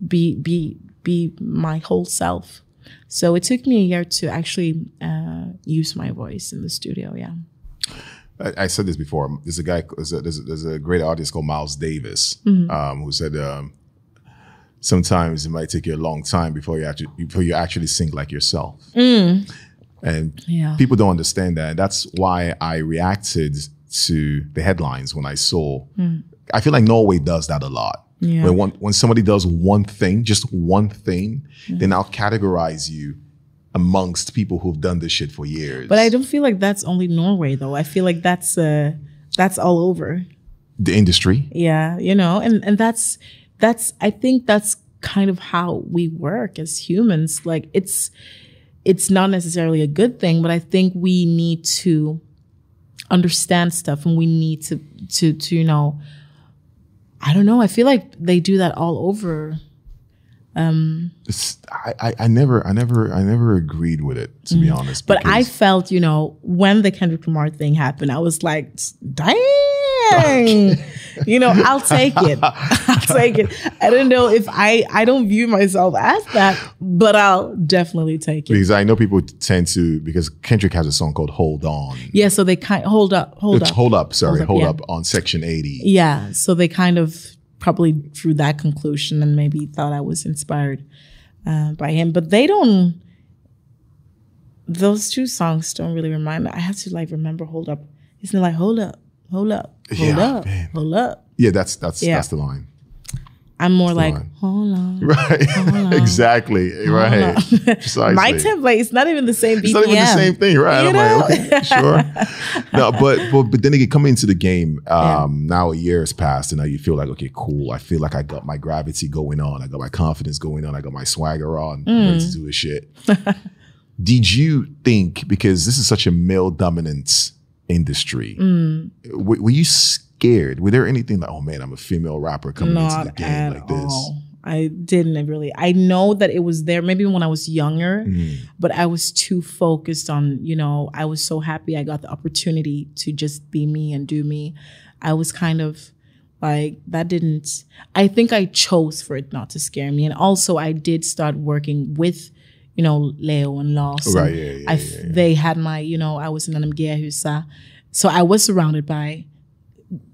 be be be my whole self. So it took me a year to actually uh, use my voice in the studio. Yeah. I, I said this before. There's a guy. There's a, there's a, there's a great artist called Miles Davis um, who said um, sometimes it might take you a long time before you actually before you actually sing like yourself. Mm. And Yeah. people don't understand that. And That's why I reacted to the headlines when I saw. Mm. I feel like Norway does that a lot. Yeah. When one, when somebody does one thing, just one thing, mm. they now categorize you amongst people who've done this shit for years. But I don't feel like that's only Norway though. I feel like that's uh that's all over. the industry. Yeah, you know, and and that's that's I think that's kind of how we work as humans. Like it's it's not necessarily a good thing, but I think we need to understand stuff and we need to to to you know I don't know. I feel like they do that all over. It's, I, I, I never, I never, I never agreed with it to be honest. Mm. But I felt, you know, when the Kendrick Lamar thing happened, I was like, dang, you know, I'll take it. I'll take it. I don't know if I, I don't view myself as that, but I'll definitely take it. because I know people tend to because Kendrick has a song called "Hold On." Yeah. So they kind hold up, hold It's up. hold up, sorry, Hold hold Up, up, on Section 80. Yeah. So they kind of probably drew that conclusion and maybe thought I was inspired uh, by him. But they don't, those two songs don't really remind me. I have to like remember Hold Up. Isn't it like Hold Up, Hold Up, Hold Yeah, Up, man. Hold Up? Yeah, that's that's Yeah. that's the line. I'm more like, line. Hold on. Right. exactly. Right. Precisely. My template, it's not even the same BPM. It's not even the same thing, right? You I'm know? like, okay, sure. No, but but but then again, coming into the game, um, now a year has passed, and now you feel like, okay, cool. I feel like I got my gravity going on. I got my confidence going on. I got my swagger on. I'm ready to do this shit. Did you think because this is such a male dominant industry, w- were you scared? Were there anything like, oh man, I'm a female rapper coming into the game like this? all. I didn't really. I know that it was there maybe when I was younger, Mm. but I was too focused on, you know, I was so happy I got the opportunity to just be me and do me. I was kind of like, that didn't, I think I chose for it not to scare me. And also, I did start working with, you know, Leo and Loss. Right, yeah, yeah, I, yeah, yeah. They had my, you know, I was in Anamgehusa. So I was surrounded by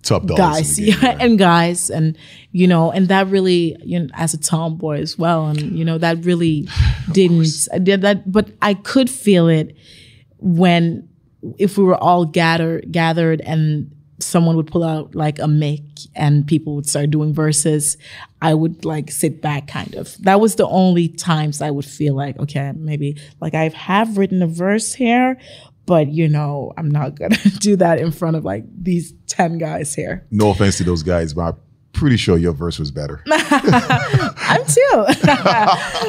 Top dogs. guys game, yeah, right? and guys and you know and that really you know as a tomboy as well and you know that really didn't I did that but i could feel it when if we were all gathered gathered and someone would pull out like a mic and people would start doing verses i would like sit back kind of that was the only times i would feel like okay maybe like i have written a verse here but you know i'm not gonna do that in front of like these 10 guys here no offense to those guys, but I'm pretty sure your verse was better. i'm too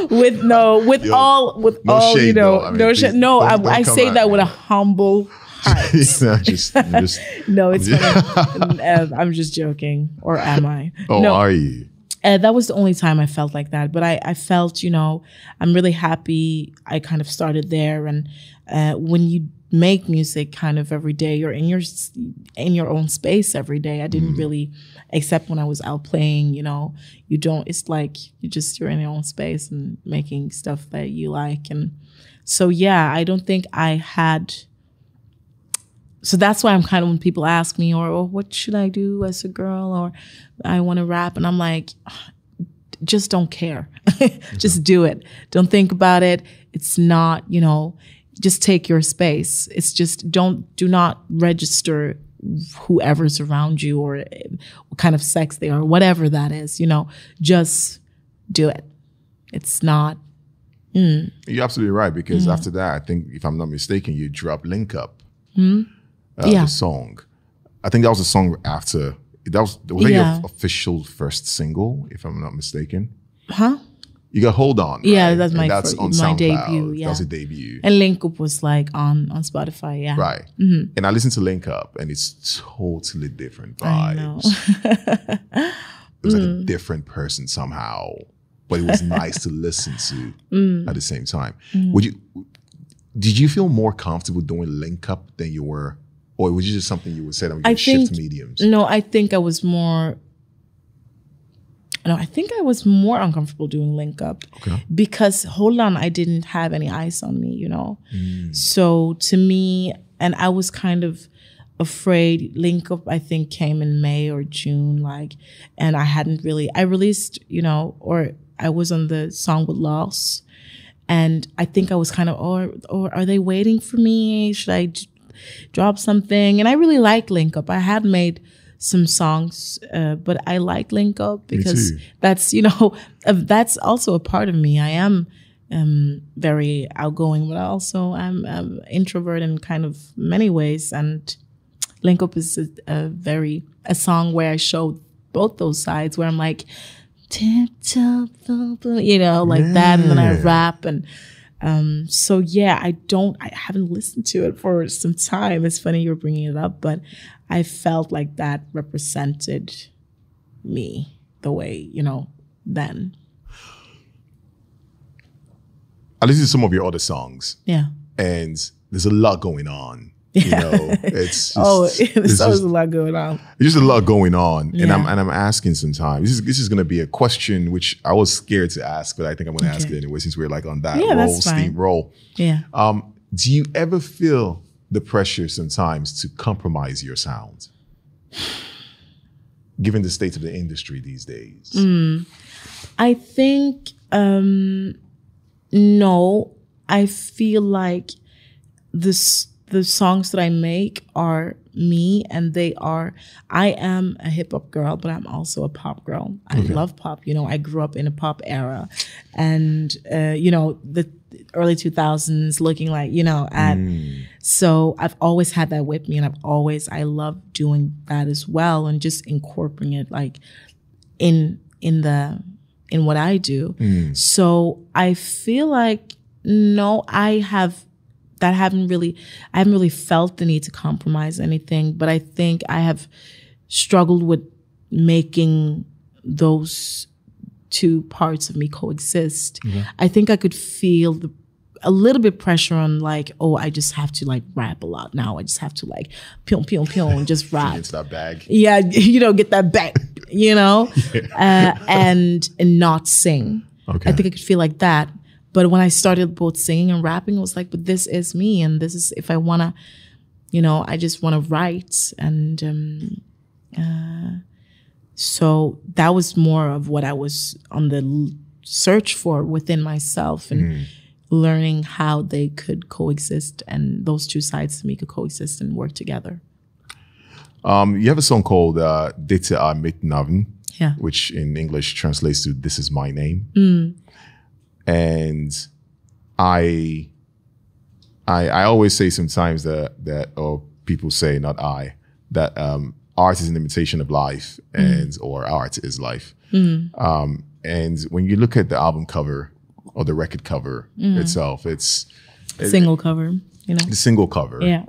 with no with Yo, all with no all you know though. I mean, no please shit no i, I say that with a humble heart just, just, just no it's funny. Uh, i'm just joking or am i oh, no are you? uh, that was the only time I felt like that. But I, I felt, you know, I'm really happy. I kind of started there, and uh, when you make music kind of every day, you're in your in your own space every day. I didn't really, except when I was out playing. You know, you don't. It's like you just you're in your own space and making stuff that you like, and so yeah, I don't think I had so that's why I'm kind of when people ask me, or, or what should I do as a girl, or I want to rap, and I'm like, just don't care, just do it. Don't think about it. It's not, you know, just take your space. It's just don't do not register whoever's around you or eh, what kind of sex they are, whatever that is, you know, just do it. It's not. Mm. You're absolutely right because mm. after that, I think if I'm not mistaken, you dropped "Link Up," hmm? Uh, Hmm? Yeah. the song. I think that was a song after that was was that Yeah. your official first single, if I'm not mistaken. Huh? You got "Hold On." Yeah, right? that's And my that's fir- on my SoundCloud. debut, That was a debut, And Link Up was like on on Spotify. Yeah. right? Mm-hmm. And I listened to "Link Up," and it's totally different vibes. I know. Mm. it was like a different person somehow, but it was nice to listen to Mm. at the same time. Would you? Did you feel more comfortable doing link up than you were, or was it just something you would say that could shift mediums? No, I think I was more. No, I think I was more uncomfortable doing link up Okay. because hold on, I didn't have any ice on me, you know. Mm. So to me, and I was kind of afraid. Link up, I think, came in May or June, like, and I hadn't really. I released, you know, or I was on the song with Loss, and I think I was kind of, oh, or or oh, are they waiting for me? Should I drop something? And I really like Link Up. I had made some songs, uh, but I like Link Up because that's you know that's also a part of me. I am um, very outgoing, but also I'm, I'm introvert in kind of many ways. And Link Up is a, a very a song where I show both those sides, where I'm like you know, like that, and then I rap and. Um, so yeah, I don't, I haven't listened to it for some time. It's funny you're bringing it up, but I felt like that represented me the way, you know, then. I listened to some of your other songs, Yeah. and there's a lot going on. You know, it's just, Oh, it's just- always a lot going on. There's just a lot going on, and I'm and I'm asking sometimes. This is this is going to be a question which I was scared to ask, but I think I'm going to ask it anyway since we're like on that Yeah, roll, steam roll. Yeah. Um, do you ever feel the pressure sometimes to compromise your sound, given the state of the industry these days? Mm. I think um no. I feel like this the songs that I make are me and they are I am a hip hop girl, but I'm also a pop girl. I love pop. You know, I grew up in a pop era and uh, you know, the early 2000s looking like, you know, at so I've always had that with me and I've always I love doing that as well and just incorporating it like in in the in what I do. So I feel like no, I have that haven't really I haven't really felt the need to compromise anything, but I think I have struggled with making those two parts of me coexist. I think I could feel the a little bit pressure on like, oh, I just have to like rap a lot now. I just have to like pew pew pew and just rap Into that bag. yeah, you know, get that bag. you know, uh, and and not sing. Okay. I think I could feel like that. But when I started both singing and rapping, it was like, but this is me, and this is if I wanna, you know, I just wanna write, and um, uh, so that was more of what I was on the search for within myself and. Learning how they could coexist and those two sides of me could coexist and work together. Um, you have a song called uh, Dette er mitt navn, Yeah. which in English translates to "This is my name." And I, I, I always say sometimes that that or people say not I that um, art is an imitation of life, and or art is life. Um, and when you look at the album cover or the record cover itself, it's Single cover, you know. the single cover. Yeah.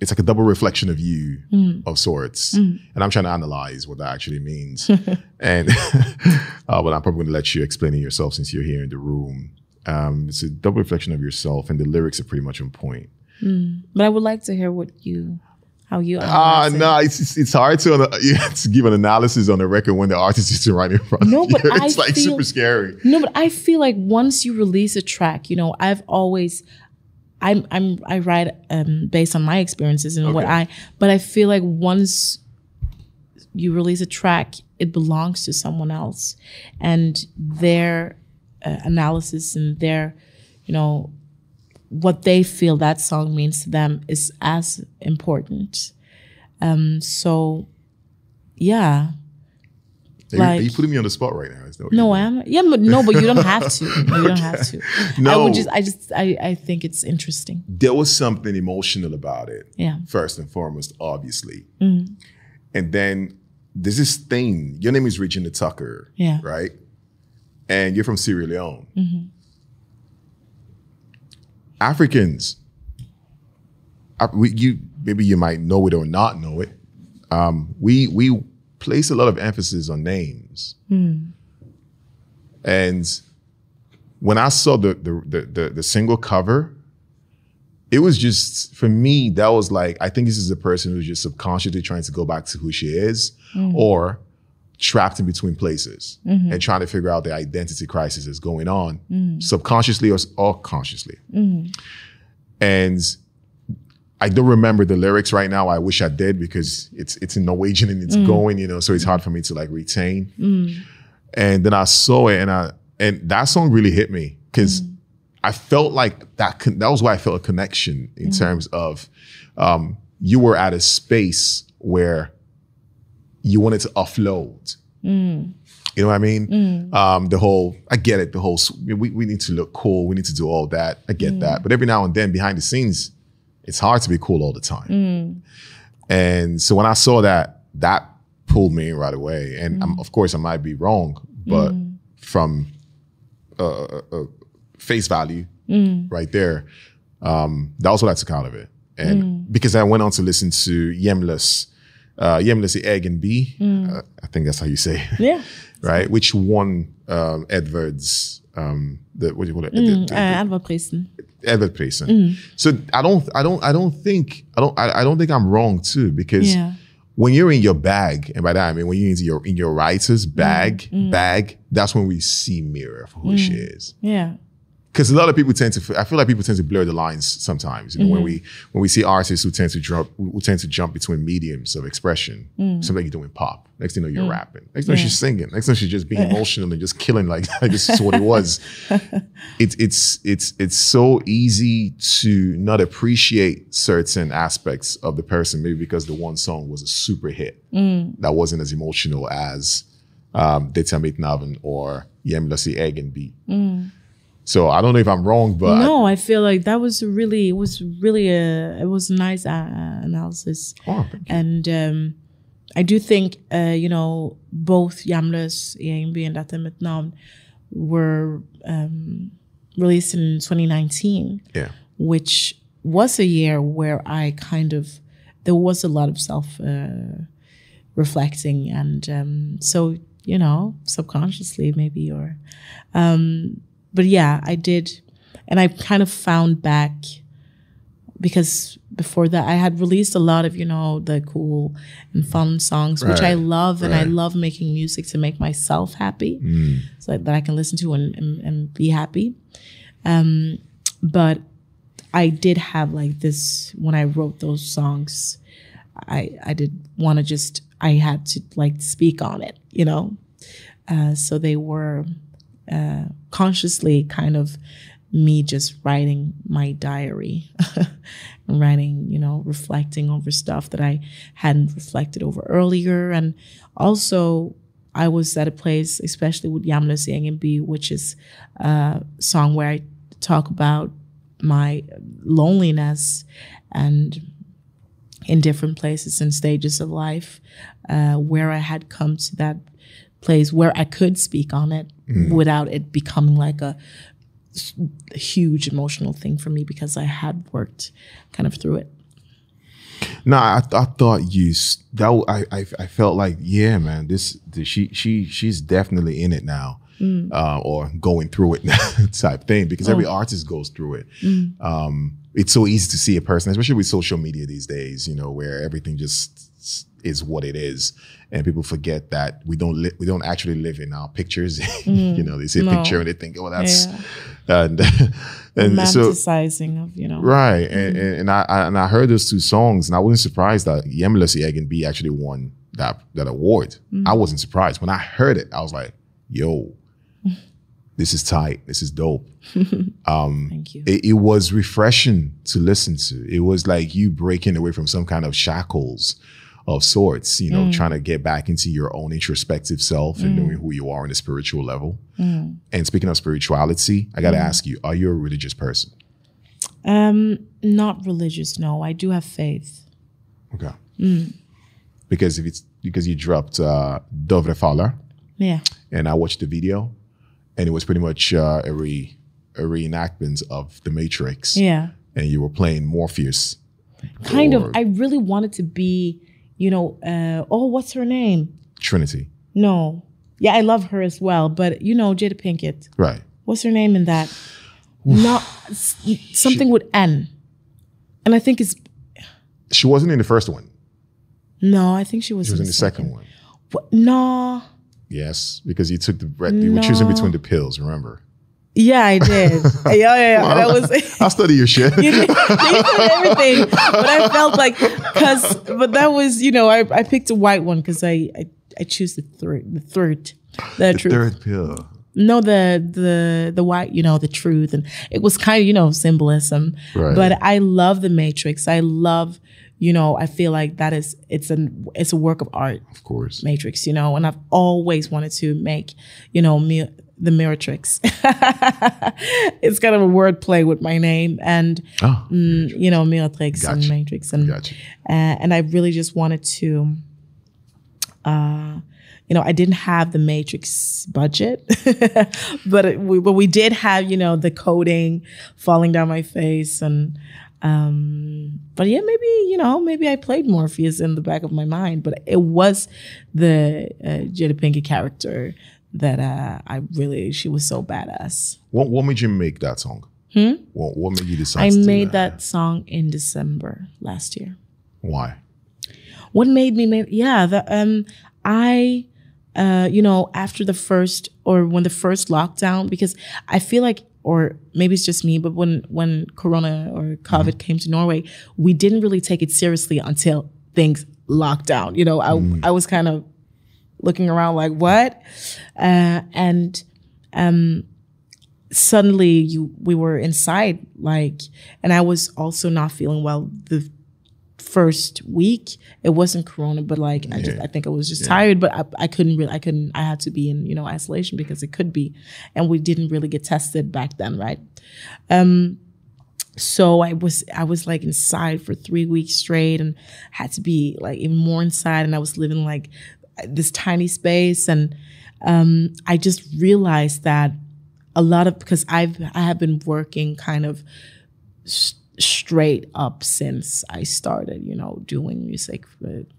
It's like a double reflection of you of sorts. And I'm trying to analyze what that actually means. and uh, but I'm probably going to let you explain it yourself since you're here in the room. Um, it's a double reflection of yourself, and the lyrics are pretty much on point. But I would like to hear what you, how you. Ah, it. no, it's, it's it's hard to uh, to give an analysis on the record when the artist is right in front. No, of but you. I it's like feel- super scary. No, but I feel like once you release a track, you know, I've always, I'm, I'm, I write um, based on my experiences and what I, but I feel like once you release a track, it belongs to someone else, and their uh, analysis and their, you know, what they feel that song means to them is as important. Um, so, yeah. Are you- Like- you putting me on the spot right now? No, I am. Yeah, but no, but you don't have to. You don't have to. I No. would just, I just, I, I think it's interesting. there was something emotional about it. Yeah. First and foremost, obviously. And then there's this thing. Your name is Regina Tucker. Yeah. Right? And you're from Sierra Leone. Africans, I- we, you maybe you might know it or not know it. Um, we we place a lot of emphasis on names. Hmm. And when I saw the the, the the the single cover, it was just for me that was like I think this is a person who's just subconsciously trying to go back to who she is, hmm. or trapped in between places mm-hmm. and trying to figure out the identity crisis that's going on mm. subconsciously or, or consciously. Mm-hmm. And I don't remember the lyrics right now. I wish I did because it's it's in Norwegian and it's mm. going, you know, so it's hard for me to like retain. Mm. And then I saw it and I and that song really hit me because mm. I felt like that con- that was why I felt a connection in terms of um, you were at a space where you wanted to offload. You know what I mean? Um, the whole, I get it. The whole, we, we need to look cool. We need to do all that. I get that. But every now and then behind the scenes, it's hard to be cool all the time. And so when I saw that, that pulled me in right away. And um, of course, I might be wrong, but from uh, uh, uh, face value right there, um, that was what I took out of it. And because I went on to listen to Yemless, uh, Yemless Egg and B, uh, I think that's how you say it Yeah. right? Which won um, Edwards, um, the what do you call it? The- the- Uh, Prisen. Edward Payson. Mm. So I don't, I don't, I don't think, I don't, I, I don't think I'm wrong too because Yeah. when you're in your bag, and by that I mean when you're into your in your writer's mm. bag, mm. bag, that's when we see Mira for who she is. Yeah. Because a lot of people tend to, I feel like people tend to blur the lines sometimes. You know, when mm-hmm. we when we see artists who tend to jump, who tend to jump between mediums of expression. Mm. Something you're doing pop. Next thing you know, you're mm. rapping. Next thing know, she's singing. Next thing she's just being emotional and just killing like, like this is what it was. it's it's it's it's so easy to not appreciate certain aspects of the person, maybe because the one song was a super hit mm. that wasn't as emotional as um, Deta Naven or Yemlasi Egg and Beat. So I don't know if I'm wrong, but no, I feel like that was really, it was really a, it was a nice uh, analysis. Oh. And um, I do think, uh, you know, both Jamlös, EMB, and Data Met were um, released in 2019, yeah, which was a year where I kind of, there was a lot of self uh, reflecting. And um, so, you know, subconsciously maybe, or, um, but yeah, I did. And I kind of found back because before that I had released a lot of, you know, the cool and fun songs, which I Right, love. And I love making music to make myself happy so that I can listen to and, and, and be happy. Um, but I did have like this when I wrote those songs. I I did want to just I had to like speak on it, you know. Uh, so they were uh, consciously kind of me just writing my diary, and writing, you know, reflecting over stuff that I hadn't reflected over earlier, and also I was at a place, especially with Yang B, which is a song where I talk about my loneliness and in different places and stages of life uh, where I had come to that place where I could speak on it without it becoming like a huge emotional thing for me because I had worked kind of through it. No, I, I thought you that I, I I felt like yeah, man. This, this she she she's definitely in it now, uh, or going through it type thing. Because every artist goes through it. Um, it's so easy to see a person, especially with social media these days. You know, where everything just is what it is, and people forget that we don't li- we don't actually live in our pictures. Mm. you know, they see a No. picture and they think, oh, that's Yeah. and and so Romanticizing of, you know. Right, and, mm-hmm. and, and I, I and I heard those two songs, and I wasn't surprised that Yemless Egg and B actually won that that award. Mm-hmm. I wasn't surprised when I heard it. I was like, "Yo, this is tight. This is dope. um, Thank you. It, it was refreshing to listen to. It was like you breaking away from some kind of shackles of sorts, you know, Mm. trying to get back into your own introspective self and knowing who you are on a spiritual level. Mm. And speaking of spirituality, I got to ask you, are you a religious person? Um, not religious. No, I do have faith. Okay. Mm. Because if it's because you dropped uh Dovre Fowler Yeah. and I watched the video and it was pretty much uh, a re a reenactment of The Matrix. Yeah. And you were playing Morpheus. Kind or of. I really wanted to be, you know, uh, oh, what's her name? Trinity. No. Yeah, I love her as well. But you know, Jada Pinkett. Right. What's her name in that? Not something with N. And I think it's She wasn't in the first one. no. I think she was. She was in the second one. What? No. Yes, because you took the breath. You were choosing between the pills. Remember? Yeah, I did. yeah, yeah, yeah. That was. I study your shit. you did, you did everything, but I felt like because, but that was you know I, I picked a white one because I, I I choose the third the third the, the truth. third pill. No, the the the white you know the truth and it was kind of you know symbolism. Right. But I love the Matrix. I love you know I feel like that is it's an it's a work of art. Of course. Matrix, you know, and I've always wanted to make, you know, me, the Miratrix. it's kind of a word play with my name and, Oh, mm, you know, Miratrix and Matrix. And, Gotcha. uh, and I really just wanted to, uh, you know, I didn't have the Matrix budget, but it, we, but we did have, you know, the coding falling down my face and, um, but yeah, maybe you know, maybe I played Morpheus in the back of my mind, but it was the uh, Jada Pinkett character that uh, I really she was so badass. What What made you make that song? Hmm? What What made you decide? I made that song in December last year. Why? What made me make yeah, the um I uh you know, after the first or when the first lockdown because I feel like or maybe it's just me, but when when Corona or COVID came to Norway, we didn't really take it seriously until things locked down. You know, I I was kind of looking around like what, uh, and um, suddenly you we were inside like, and I was also not feeling well the first week. It wasn't Corona, but like I just I think I was just tired, but I, I couldn't really I couldn't I had to be in you know isolation because it could be, and we didn't really get tested back then, right? Um, so I was I was like inside for three weeks straight and had to be like even more inside and I was living like this tiny space. And um, I just realized that a lot of because I've I have been working kind of s- straight up since I started you know doing music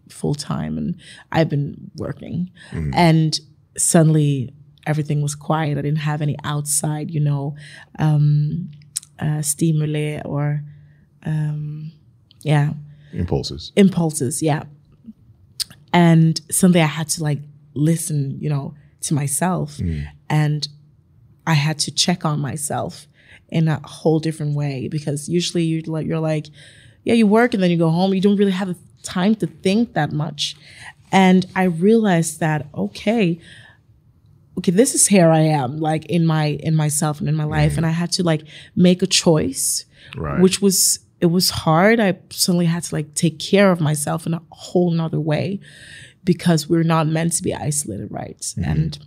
full time and I've been working. And suddenly everything was quiet. I didn't have any outside you know um, uh, stimuli or um, yeah. Impulses. impulses yeah and suddenly i had to like listen you know to myself. Mm. And i had to check on myself in a whole different way because usually you're like you're like yeah you work and then you go home. You don't really have the time to think that much. And i realized that okay okay this is here i am like in my in myself and in my life. Mm. And i had to like make a choice Right. which was it was hard. I suddenly had to like take care of myself in a whole nother way because we're not meant to be isolated right? And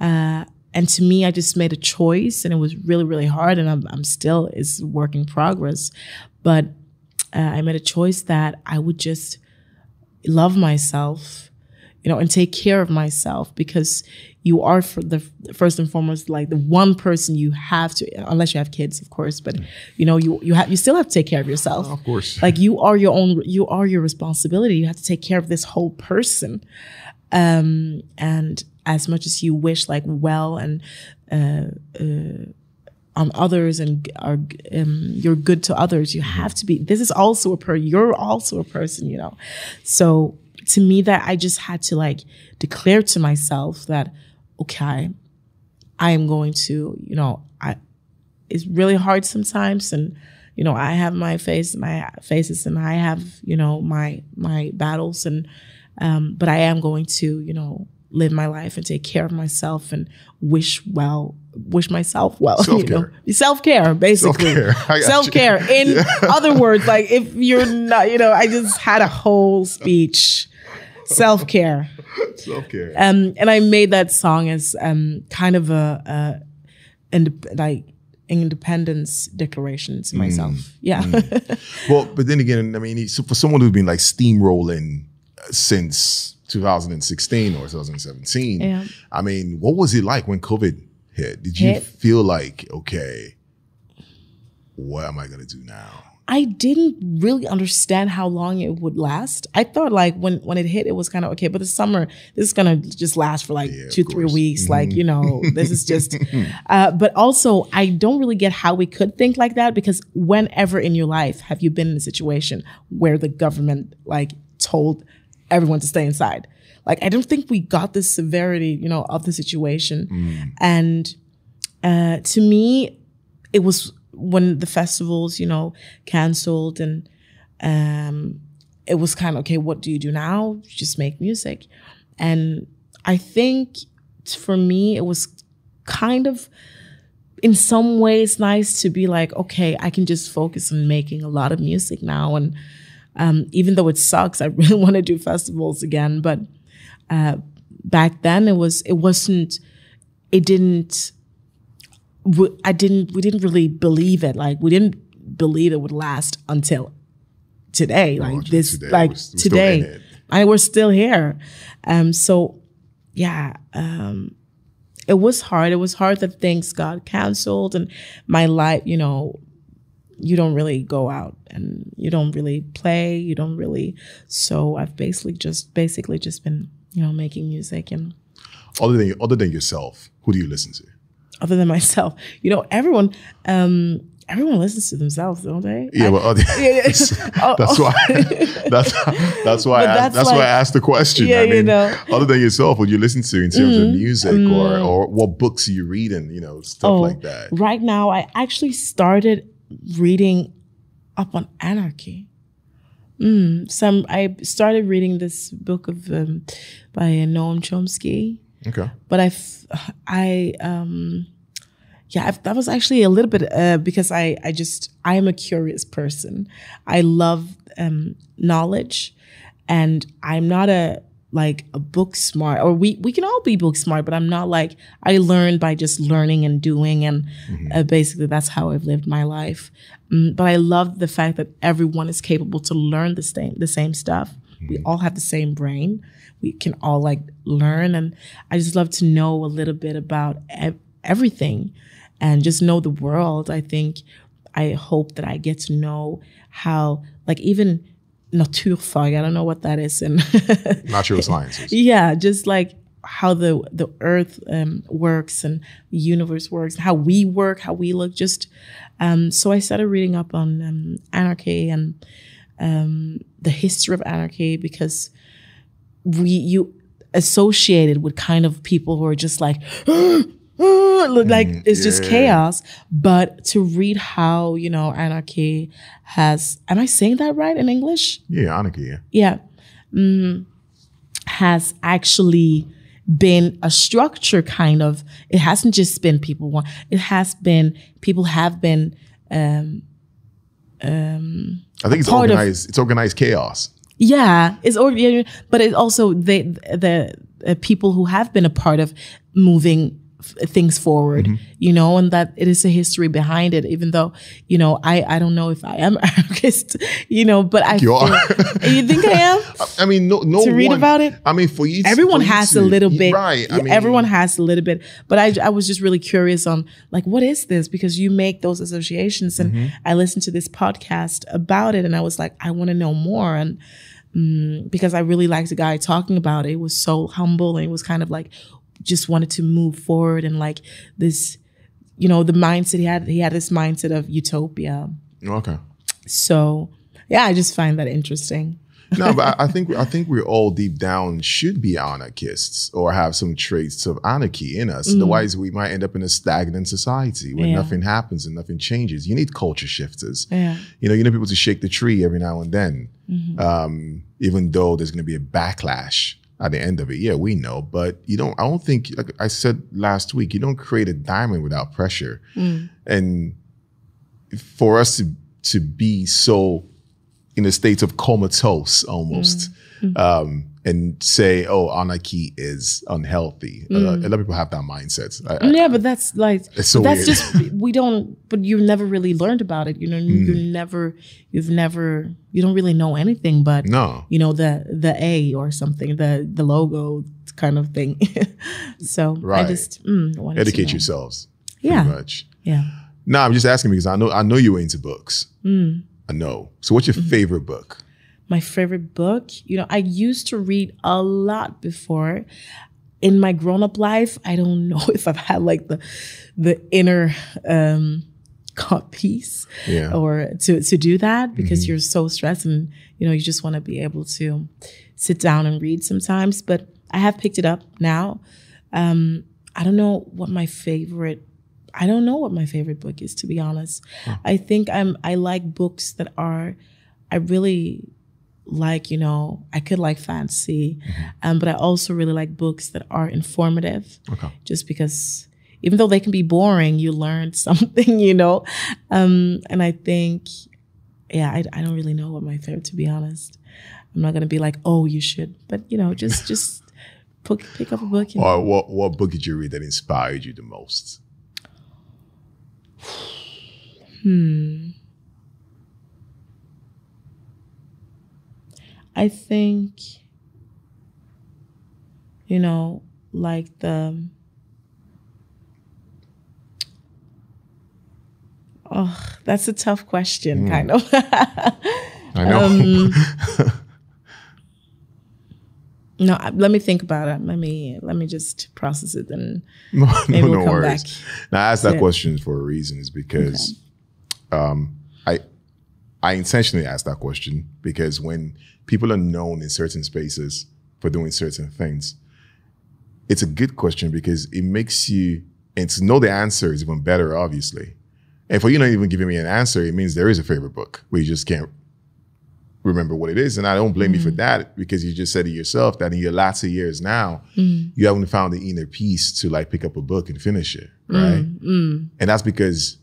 uh and to me i just made a choice and it was really really hard and i'm, I'm still is work in progress. But uh, i made a choice that i would just love myself you know and take care of myself because you are for the first and foremost like the one person you have to unless you have kids of course but you know you you have you still have to take care of yourself. Of course. like you are your own you are your responsibility. You have to take care of this whole person. Um and as much as you wish like well and uh, uh on others and are um, you're good to others you have to be this is also a per you're also a person you know. So to me that i just had to like declare to myself that okay i am going to you know i it's really hard sometimes and you know i have my face my faces and i have you know my my battles and um but i am going to you know live my life and take care of myself and wish well, wish myself well. Self-care. You know? Self care, basically. Self-care. I got you. Self care. In other words, like if you're not, you know, I just had a whole speech. Self care. Self care. Um, and I made that song as um, kind of a, a indep- like independence declaration to myself. Mm. Yeah. well, but then again, I mean, so for someone who's been like steamrolling uh, since 2016 or 2017, Yeah. I mean, what was it like when COVID hit? Did you Hit? feel like, okay, what am I gonna do now? I didn't really understand how long it would last. I thought like when when it hit, it was kind of okay, but the summer this is gonna just last for like Yeah, two three course. Mm-hmm. weeks. Like you know, this is just. uh, but also, I don't really get how we could think like that because whenever in your life have you been in a situation where the government like told everyone to stay inside? Like I don't think we got the severity, you know, of the situation, Mm. and uh, to me, it was when the festivals, you know, canceled and um, it was kind of okay. What do you do now? Just make music, and I think for me, it was kind of in some ways nice to be like, okay, I can just focus on making a lot of music now, and um, even though it sucks, I really want to do festivals again, but uh, back then it was it wasn't it didn't I didn't we didn't really believe it. Like we didn't believe it would last until today. Like this today. like We're we're today. I we're still here. Um so yeah um it was hard. It was hard that things got canceled and my life you know you don't really go out and you don't really play. You don't really so i've basically just basically just been you know making music and Other than other than yourself, who do you listen to? Other than myself you know everyone um everyone listens to themselves don't they Yeah, I- but other, Oh, that's why that's that's why I asked, that's that's why I asked the question. Yeah, I you mean, know. Mm-hmm. other than yourself, what you listen to in terms of music or or what books are you reading? You know, stuff Oh, like that. right now i actually started reading up on anarchy mm, some i started reading this book of um, by noam chomsky Okay. but I, I, um, yeah, I've, that was actually a little bit uh, because I, I just, I am a curious person. I love um, knowledge, and I'm not a like a book smart, or we we can all be book smart, but I'm not like I learn by just learning and doing, and uh, basically that's how I've lived my life. Mm, but I love the fact that everyone is capable to learn the same the same stuff. We all have the same brain. We can all like learn, and I just love to know a little bit about ev- everything, and just know the world. I think I hope that I get to know how, like even naturfag. I don't know what that is, and Natural sciences. yeah, just like how the the earth um, works and the universe works, how we work, how we look. Just um, so I started reading up on um, anarchy and um, the history of anarchy because we you associated with kind of people who are just like like it's just chaos but to read how you know anarchy has am i saying that right in english Yeah, anarchy. Yeah. yeah, mm, has actually been a structure kind of. It hasn't just been people want. It has been people have been. Um, um, I think it's Part of- organized. it's organized chaos. Yeah, it's or but it's also the the uh, people who have been a part of moving things forward you know and that it is a history behind it even though you know i i don't know if i am anarchist you know but i You are. you think i am I mean, no, no To read one- about it? I mean, for you, everyone for has to- a little bit right? I mean, everyone has a little bit but I, I was just really curious on like what is this because you make those associations and Mm-hmm. i listened to this podcast about it and i was like i want to know more and mm, because i really liked the guy talking about it it was so humble and it was kind of like just wanted to move forward and like this you know the mindset he had he had this mindset of utopia Okay. so yeah i just find that interesting no, but I, I think I think we all deep down should be anarchists or have some traits of anarchy in us. Otherwise, we might end up in a stagnant society where Mm. Yeah. nothing happens and nothing changes. You need culture shifters. yeah You know, you need people to shake the tree every now and then, Mm-hmm. um, even though there's going to be a backlash at the end of it. Yeah, we know, but you don't. I don't think, like I said last week, you don't create a diamond without pressure. Mm. And for us to to be so in a state of comatose almost, mm. Mm. um, and say, "Oh, anarchy is unhealthy." Uh, a lot of people have that mindset. I- I- Yeah, but that's like so that's weird. just we don't. But you've never really learned about it. You know, you Mm. never, you've never, you don't really know anything. But no, you know the the A or something, the the logo kind of thing. so Right. I just mm, educate yourselves. Yeah. much. Yeah. No, I'm just asking because I know I know you were into books. Mm. I know. So, what's your Mm-hmm. favorite book? My favorite book. You know, I used to read a lot before. In my grown-up life, I don't know if I've had like the the inner um peace Yeah. or to to do that because you're so stressed and you know you just want to be able to sit down and read sometimes. But I have picked it up now. Um, I don't know what my favorite. I don't know what my favorite book is to be honest. I think I'm. I like books that are. I really like you know I could like fantasy, um, but I also really like books that are informative. Okay. Just because even though they can be boring, you learn something, you know. Um, and I think, yeah, I, I don't really know what my favorite. To be honest, I'm not gonna be like, oh, you should, but you know, just just pick pick up a book. And, Or what what book did you read that inspired you the most? I think, you know, like the. Oh, that's a tough question, kind of. I know. Um, no, let me think about it. Let me let me just process it and no, maybe no, we'll no come worries. back. Now, I asked that Yeah. question for a reason. Is because um, I I intentionally asked that question because when people are known in certain spaces for doing certain things, it's a good question because it makes you and to know the answer is even better, obviously. And for you not even giving me an answer, it means there is a favorite book where you just can't remember what it is. And I don't blame you for mm. that because you just said it yourself that in your lots of years now, mm. you haven't found the inner peace to like pick up a book and finish it, mm, right? And that's because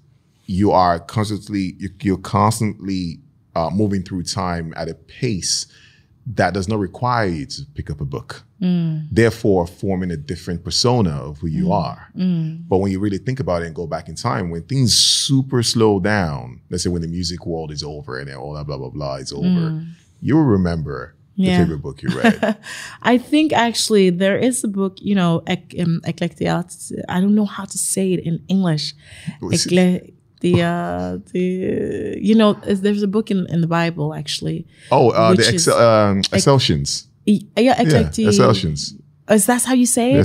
you are constantly you're constantly uh, moving through time at a pace that does not require you to pick up a book. Therefore, forming a different persona of who you are. But when you really think about it and go back in time, when things super slow down, let's say when the music world is over and all that blah blah blah is over, you'll remember the favorite book you read. I think actually there is a book, you know, ec- um, eclectiat. I don't know how to say it in English. Ecle- the uh, the you know, there's a book in, in the Bible actually. oh, uh, the Excel, um, Excelsians. E- Yeah. Is that how you say it?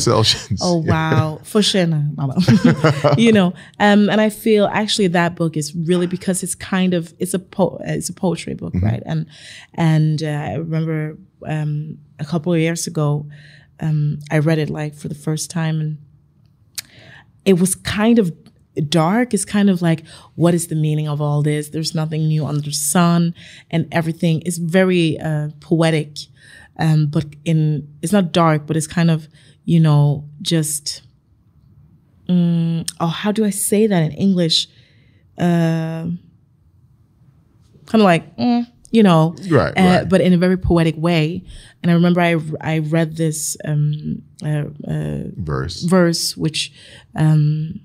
Oh wow, for sure. You know, um, and I feel actually that book is really because it's kind of it's a po- it's a poetry book, right? And and uh, I remember um, a couple of years ago, um, I read it like for the first time, and it was kind of dark. is kind of like, what is the meaning of all this? There's nothing new under the sun, and everything is very uh, poetic. Um, but in it's not dark, but it's kind of you know just mm, oh how do I say that in English? Um kind of like mm, you know, Right, uh, right. but in a very poetic way. And I remember I I read this um, uh, uh, Verse. verse which um,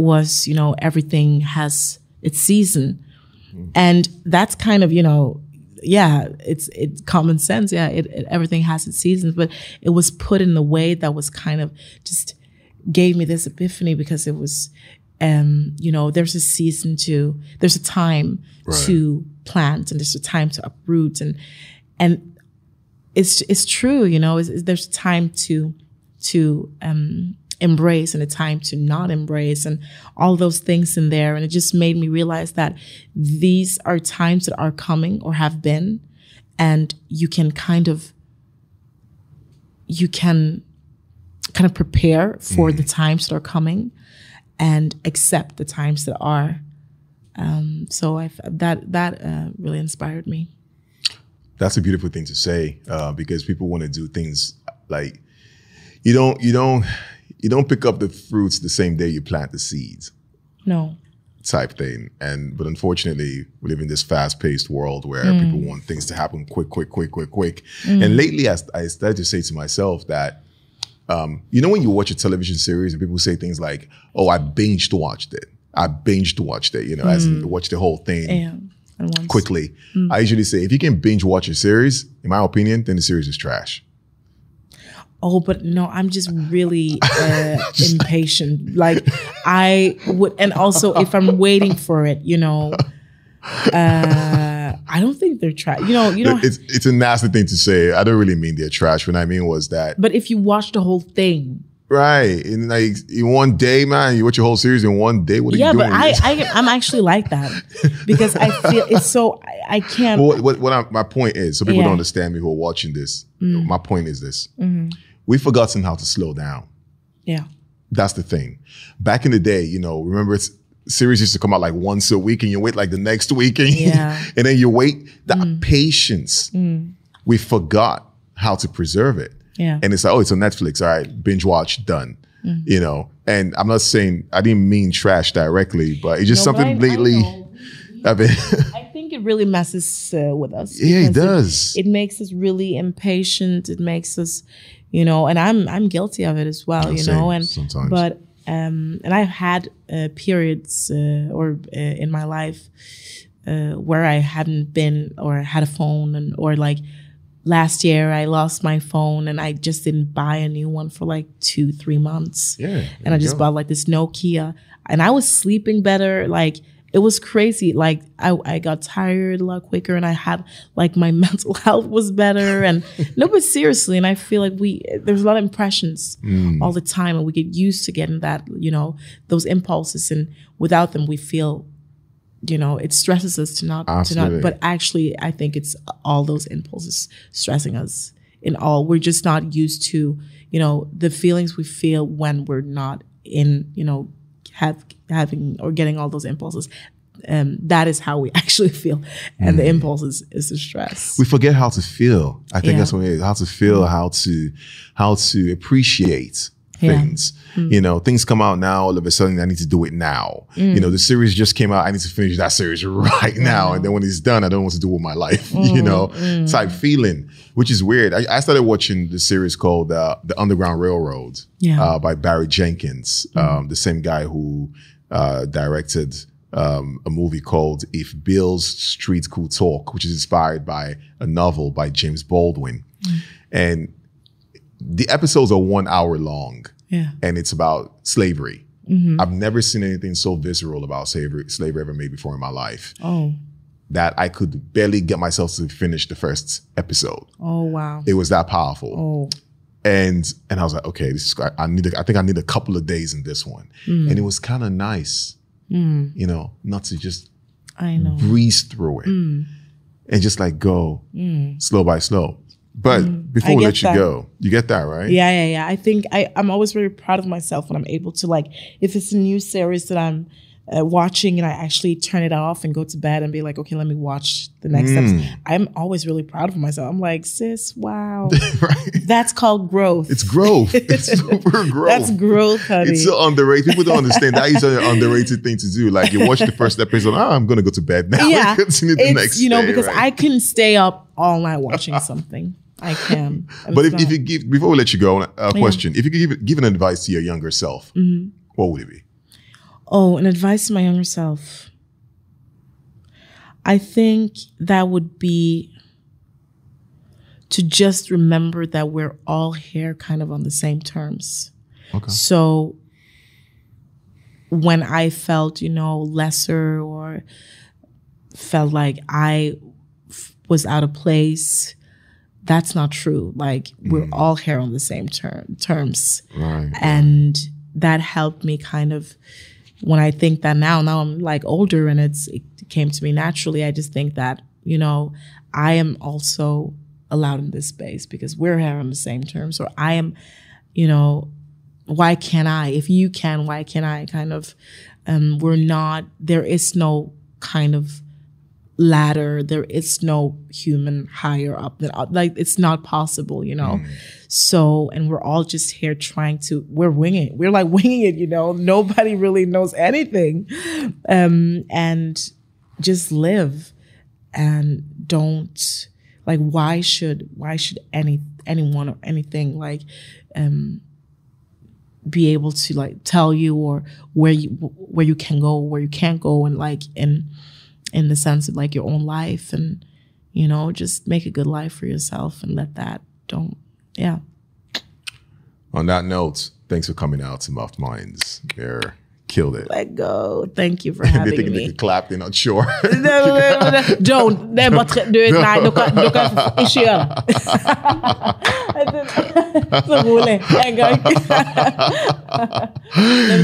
was you know everything has its season and that's kind of you know yeah it's it's common sense yeah it, it, everything has its seasons but it was put in a way that was kind of just gave me this epiphany because it was um you know there's a season to there's a time Right. to plant and there's a time to uproot and and it's it's true, you know. It's, it's- there's time to to um, embrace and a time to not embrace, and all those things in there. And it just made me realize that these are times that are coming or have been, and you can kind of you can kind of prepare for the times that are coming, and accept the times that are. Um, so I that that uh, really inspired me. That's a beautiful thing to say uh, because people want to do things like you don't you don't you don't pick up the fruits the same day you plant the seeds No. type thing. And but unfortunately, we live in this fast-paced world where Mm. people want things to happen quick, quick, quick, quick, quick. And lately, I, I started to say to myself that, um, you know, when you watch a television series and people say things like, "Oh, I binged watched it. I binged watched it," you know, as in watch the whole thing Yeah. Quickly. I usually say, if you can binge watch a series, in my opinion, then the series is trash. Oh, but no, I'm just really uh, impatient. Like I would, and also if I'm waiting for it, you know, uh, I don't think they're trash. You know, you know. It's it's a nasty thing to say. I don't really mean they're trash. What I mean was that But if you watch the whole thing, right in like in one day, man, you watch your whole series in one day. What are yeah. you But doing? I, I, I'm actually like that because I feel it's so I, I can't. Well, what, what, what I, my point is, so people Yeah. don't understand me who are watching this. Mm. My point is this: Mm-hmm. We've forgotten how to slow down. yeah. That's the thing. Back in the day, you know, remember it's series used to come out like once a week, and you wait like the next week, and, Yeah. and then you wait. That mm. patience, mm. we forgot how to preserve it. Yeah. And it's like, oh, it's on Netflix. All right, binge watch, done. Mm. You know, and I'm not saying I didn't mean trash directly, but it's just No, something I- I lately. know. I've been, I think it really messes uh, with us. yeah, it does. It, makes us really impatient. It makes us, you know, and I'm I'm guilty of it as well. You Same, know, and sometimes. but um, and I've had uh, periods uh, or uh, in my life uh, where I hadn't been or had a phone and or like last year I lost my phone and I just didn't buy a new one for like two three months yeah, and I just go. bought like this Nokia, and I was sleeping better. Like it was crazy. Like I, I got tired a lot quicker, and I had like my mental health was better. And no, but seriously, and I feel like we there's a lot of impressions Mm. all the time, and we get used to getting that, you know, those impulses, and without them, we feel. You know, it stresses us to not to not. But actually, I think it's all those impulses stressing us. In all, we're just not used to, you know, the feelings we feel when we're not in, you know, have having or getting all those impulses. Um, that is how we actually feel, and the impulses is the stress. we forget how to feel. I think Yeah. that's what it is. How to feel, how to how to appreciate Yeah. things. You know, things come out now, all of a sudden I need to do it now. Mm. You know, the series just came out, I need to finish that series right now. And then when it's done, I don't know what to do with my life, Mm. you know, type feeling, which is weird. I, I started watching the series called uh, The Underground Railroad Yeah. uh, by Barry Jenkins, um, the same guy who uh, directed um, a movie called If Beale Street Could Talk, which is inspired by a novel by James Baldwin. And the episodes are one hour long yeah, and it's about slavery. I've never seen anything so visceral about slavery, slavery ever made before in my life oh, that I could barely get myself to finish the first episode. oh, wow, It was that powerful oh, and and I was like, okay, this is I need. A, I think I need a couple of days in this one, Mm. and it was kind of nice, you know, not to just I know. breeze through it Mm. and just like go slow by slow. But before Mm. I we let you that. go, you get that right? Yeah, yeah, yeah. I think I, I'm always very proud of myself when I'm able to like if it's a new series that I'm uh, watching and I actually turn it off and go to bed and be like, okay, let me watch the next Mm. I'm always really proud of myself. I'm like, sis, wow, right. that's called growth. It's growth. It's super growth. That's growth, honey. It's so underrated. People don't understand that is an underrated thing to do. Like you watch the first episode, oh, I'm gonna go to bed now. yeah, Continue the it's next. you know day, because right? I couldn't stay up all night watching something. I can. But if, if you give before we let you go, a question: If you could give give an advice to your younger self, Mm-hmm. what would it be? Oh, an advice to my younger self. I think that would be to just remember that we're all here kind of on the same terms. Okay. So when I felt, you know, lesser or felt like I f- was out of place, that's not true. Like we're all here on the same term terms. Right. and that helped me kind of when i think that now now i'm like older and it's it came to me naturally i just think that you know i am also allowed in this space because we're here on the same terms. Or i am you know why can't i? If you can why can't i? Kind of um we're not there is no kind of ladder. There is no human higher up than like it's not possible, you know. Mm. So, and we're all just here trying to. We're winging. It. We're like winging it, you know. Nobody really knows anything, um, and just live and don't like. Why should why should any anyone or anything like um be able to like tell you or where you where you can go where you can't go and like in in the sense of like your own life and you know just make a good life for yourself and let that don't yeah. On that note thanks for coming out to muffed minds. There killed it. Let go. Thank you for having they think me. They clap, they're not sure. Don't. Nee, maar doe het maar. Doe kan, doe kan, is je.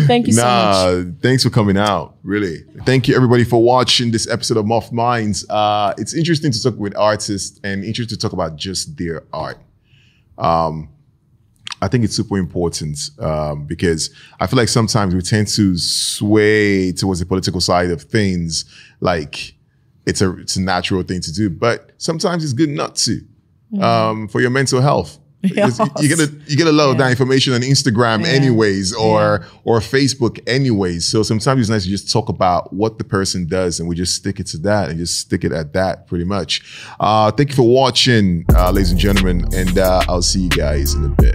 Thank you so nah, much. Thanks for coming out. Really. Thank you everybody for watching this episode of Muffed Minds. Uh, it's interesting to talk with artists and interesting to talk about just their art. Um, I think it's super important um, because I feel like sometimes we tend to sway towards the political side of things, like it's a it's a natural thing to do, but sometimes it's good not to mm. um, for your mental health. Yes. You get a you get a lot yeah. of that information on Instagram yeah. anyways, or yeah. or Facebook anyways. So sometimes it's nice to just talk about what the person does, and we just stick it to that, and just stick it at that, pretty much. Uh, thank you for watching, uh, ladies and gentlemen, and uh, I'll see you guys in a bit.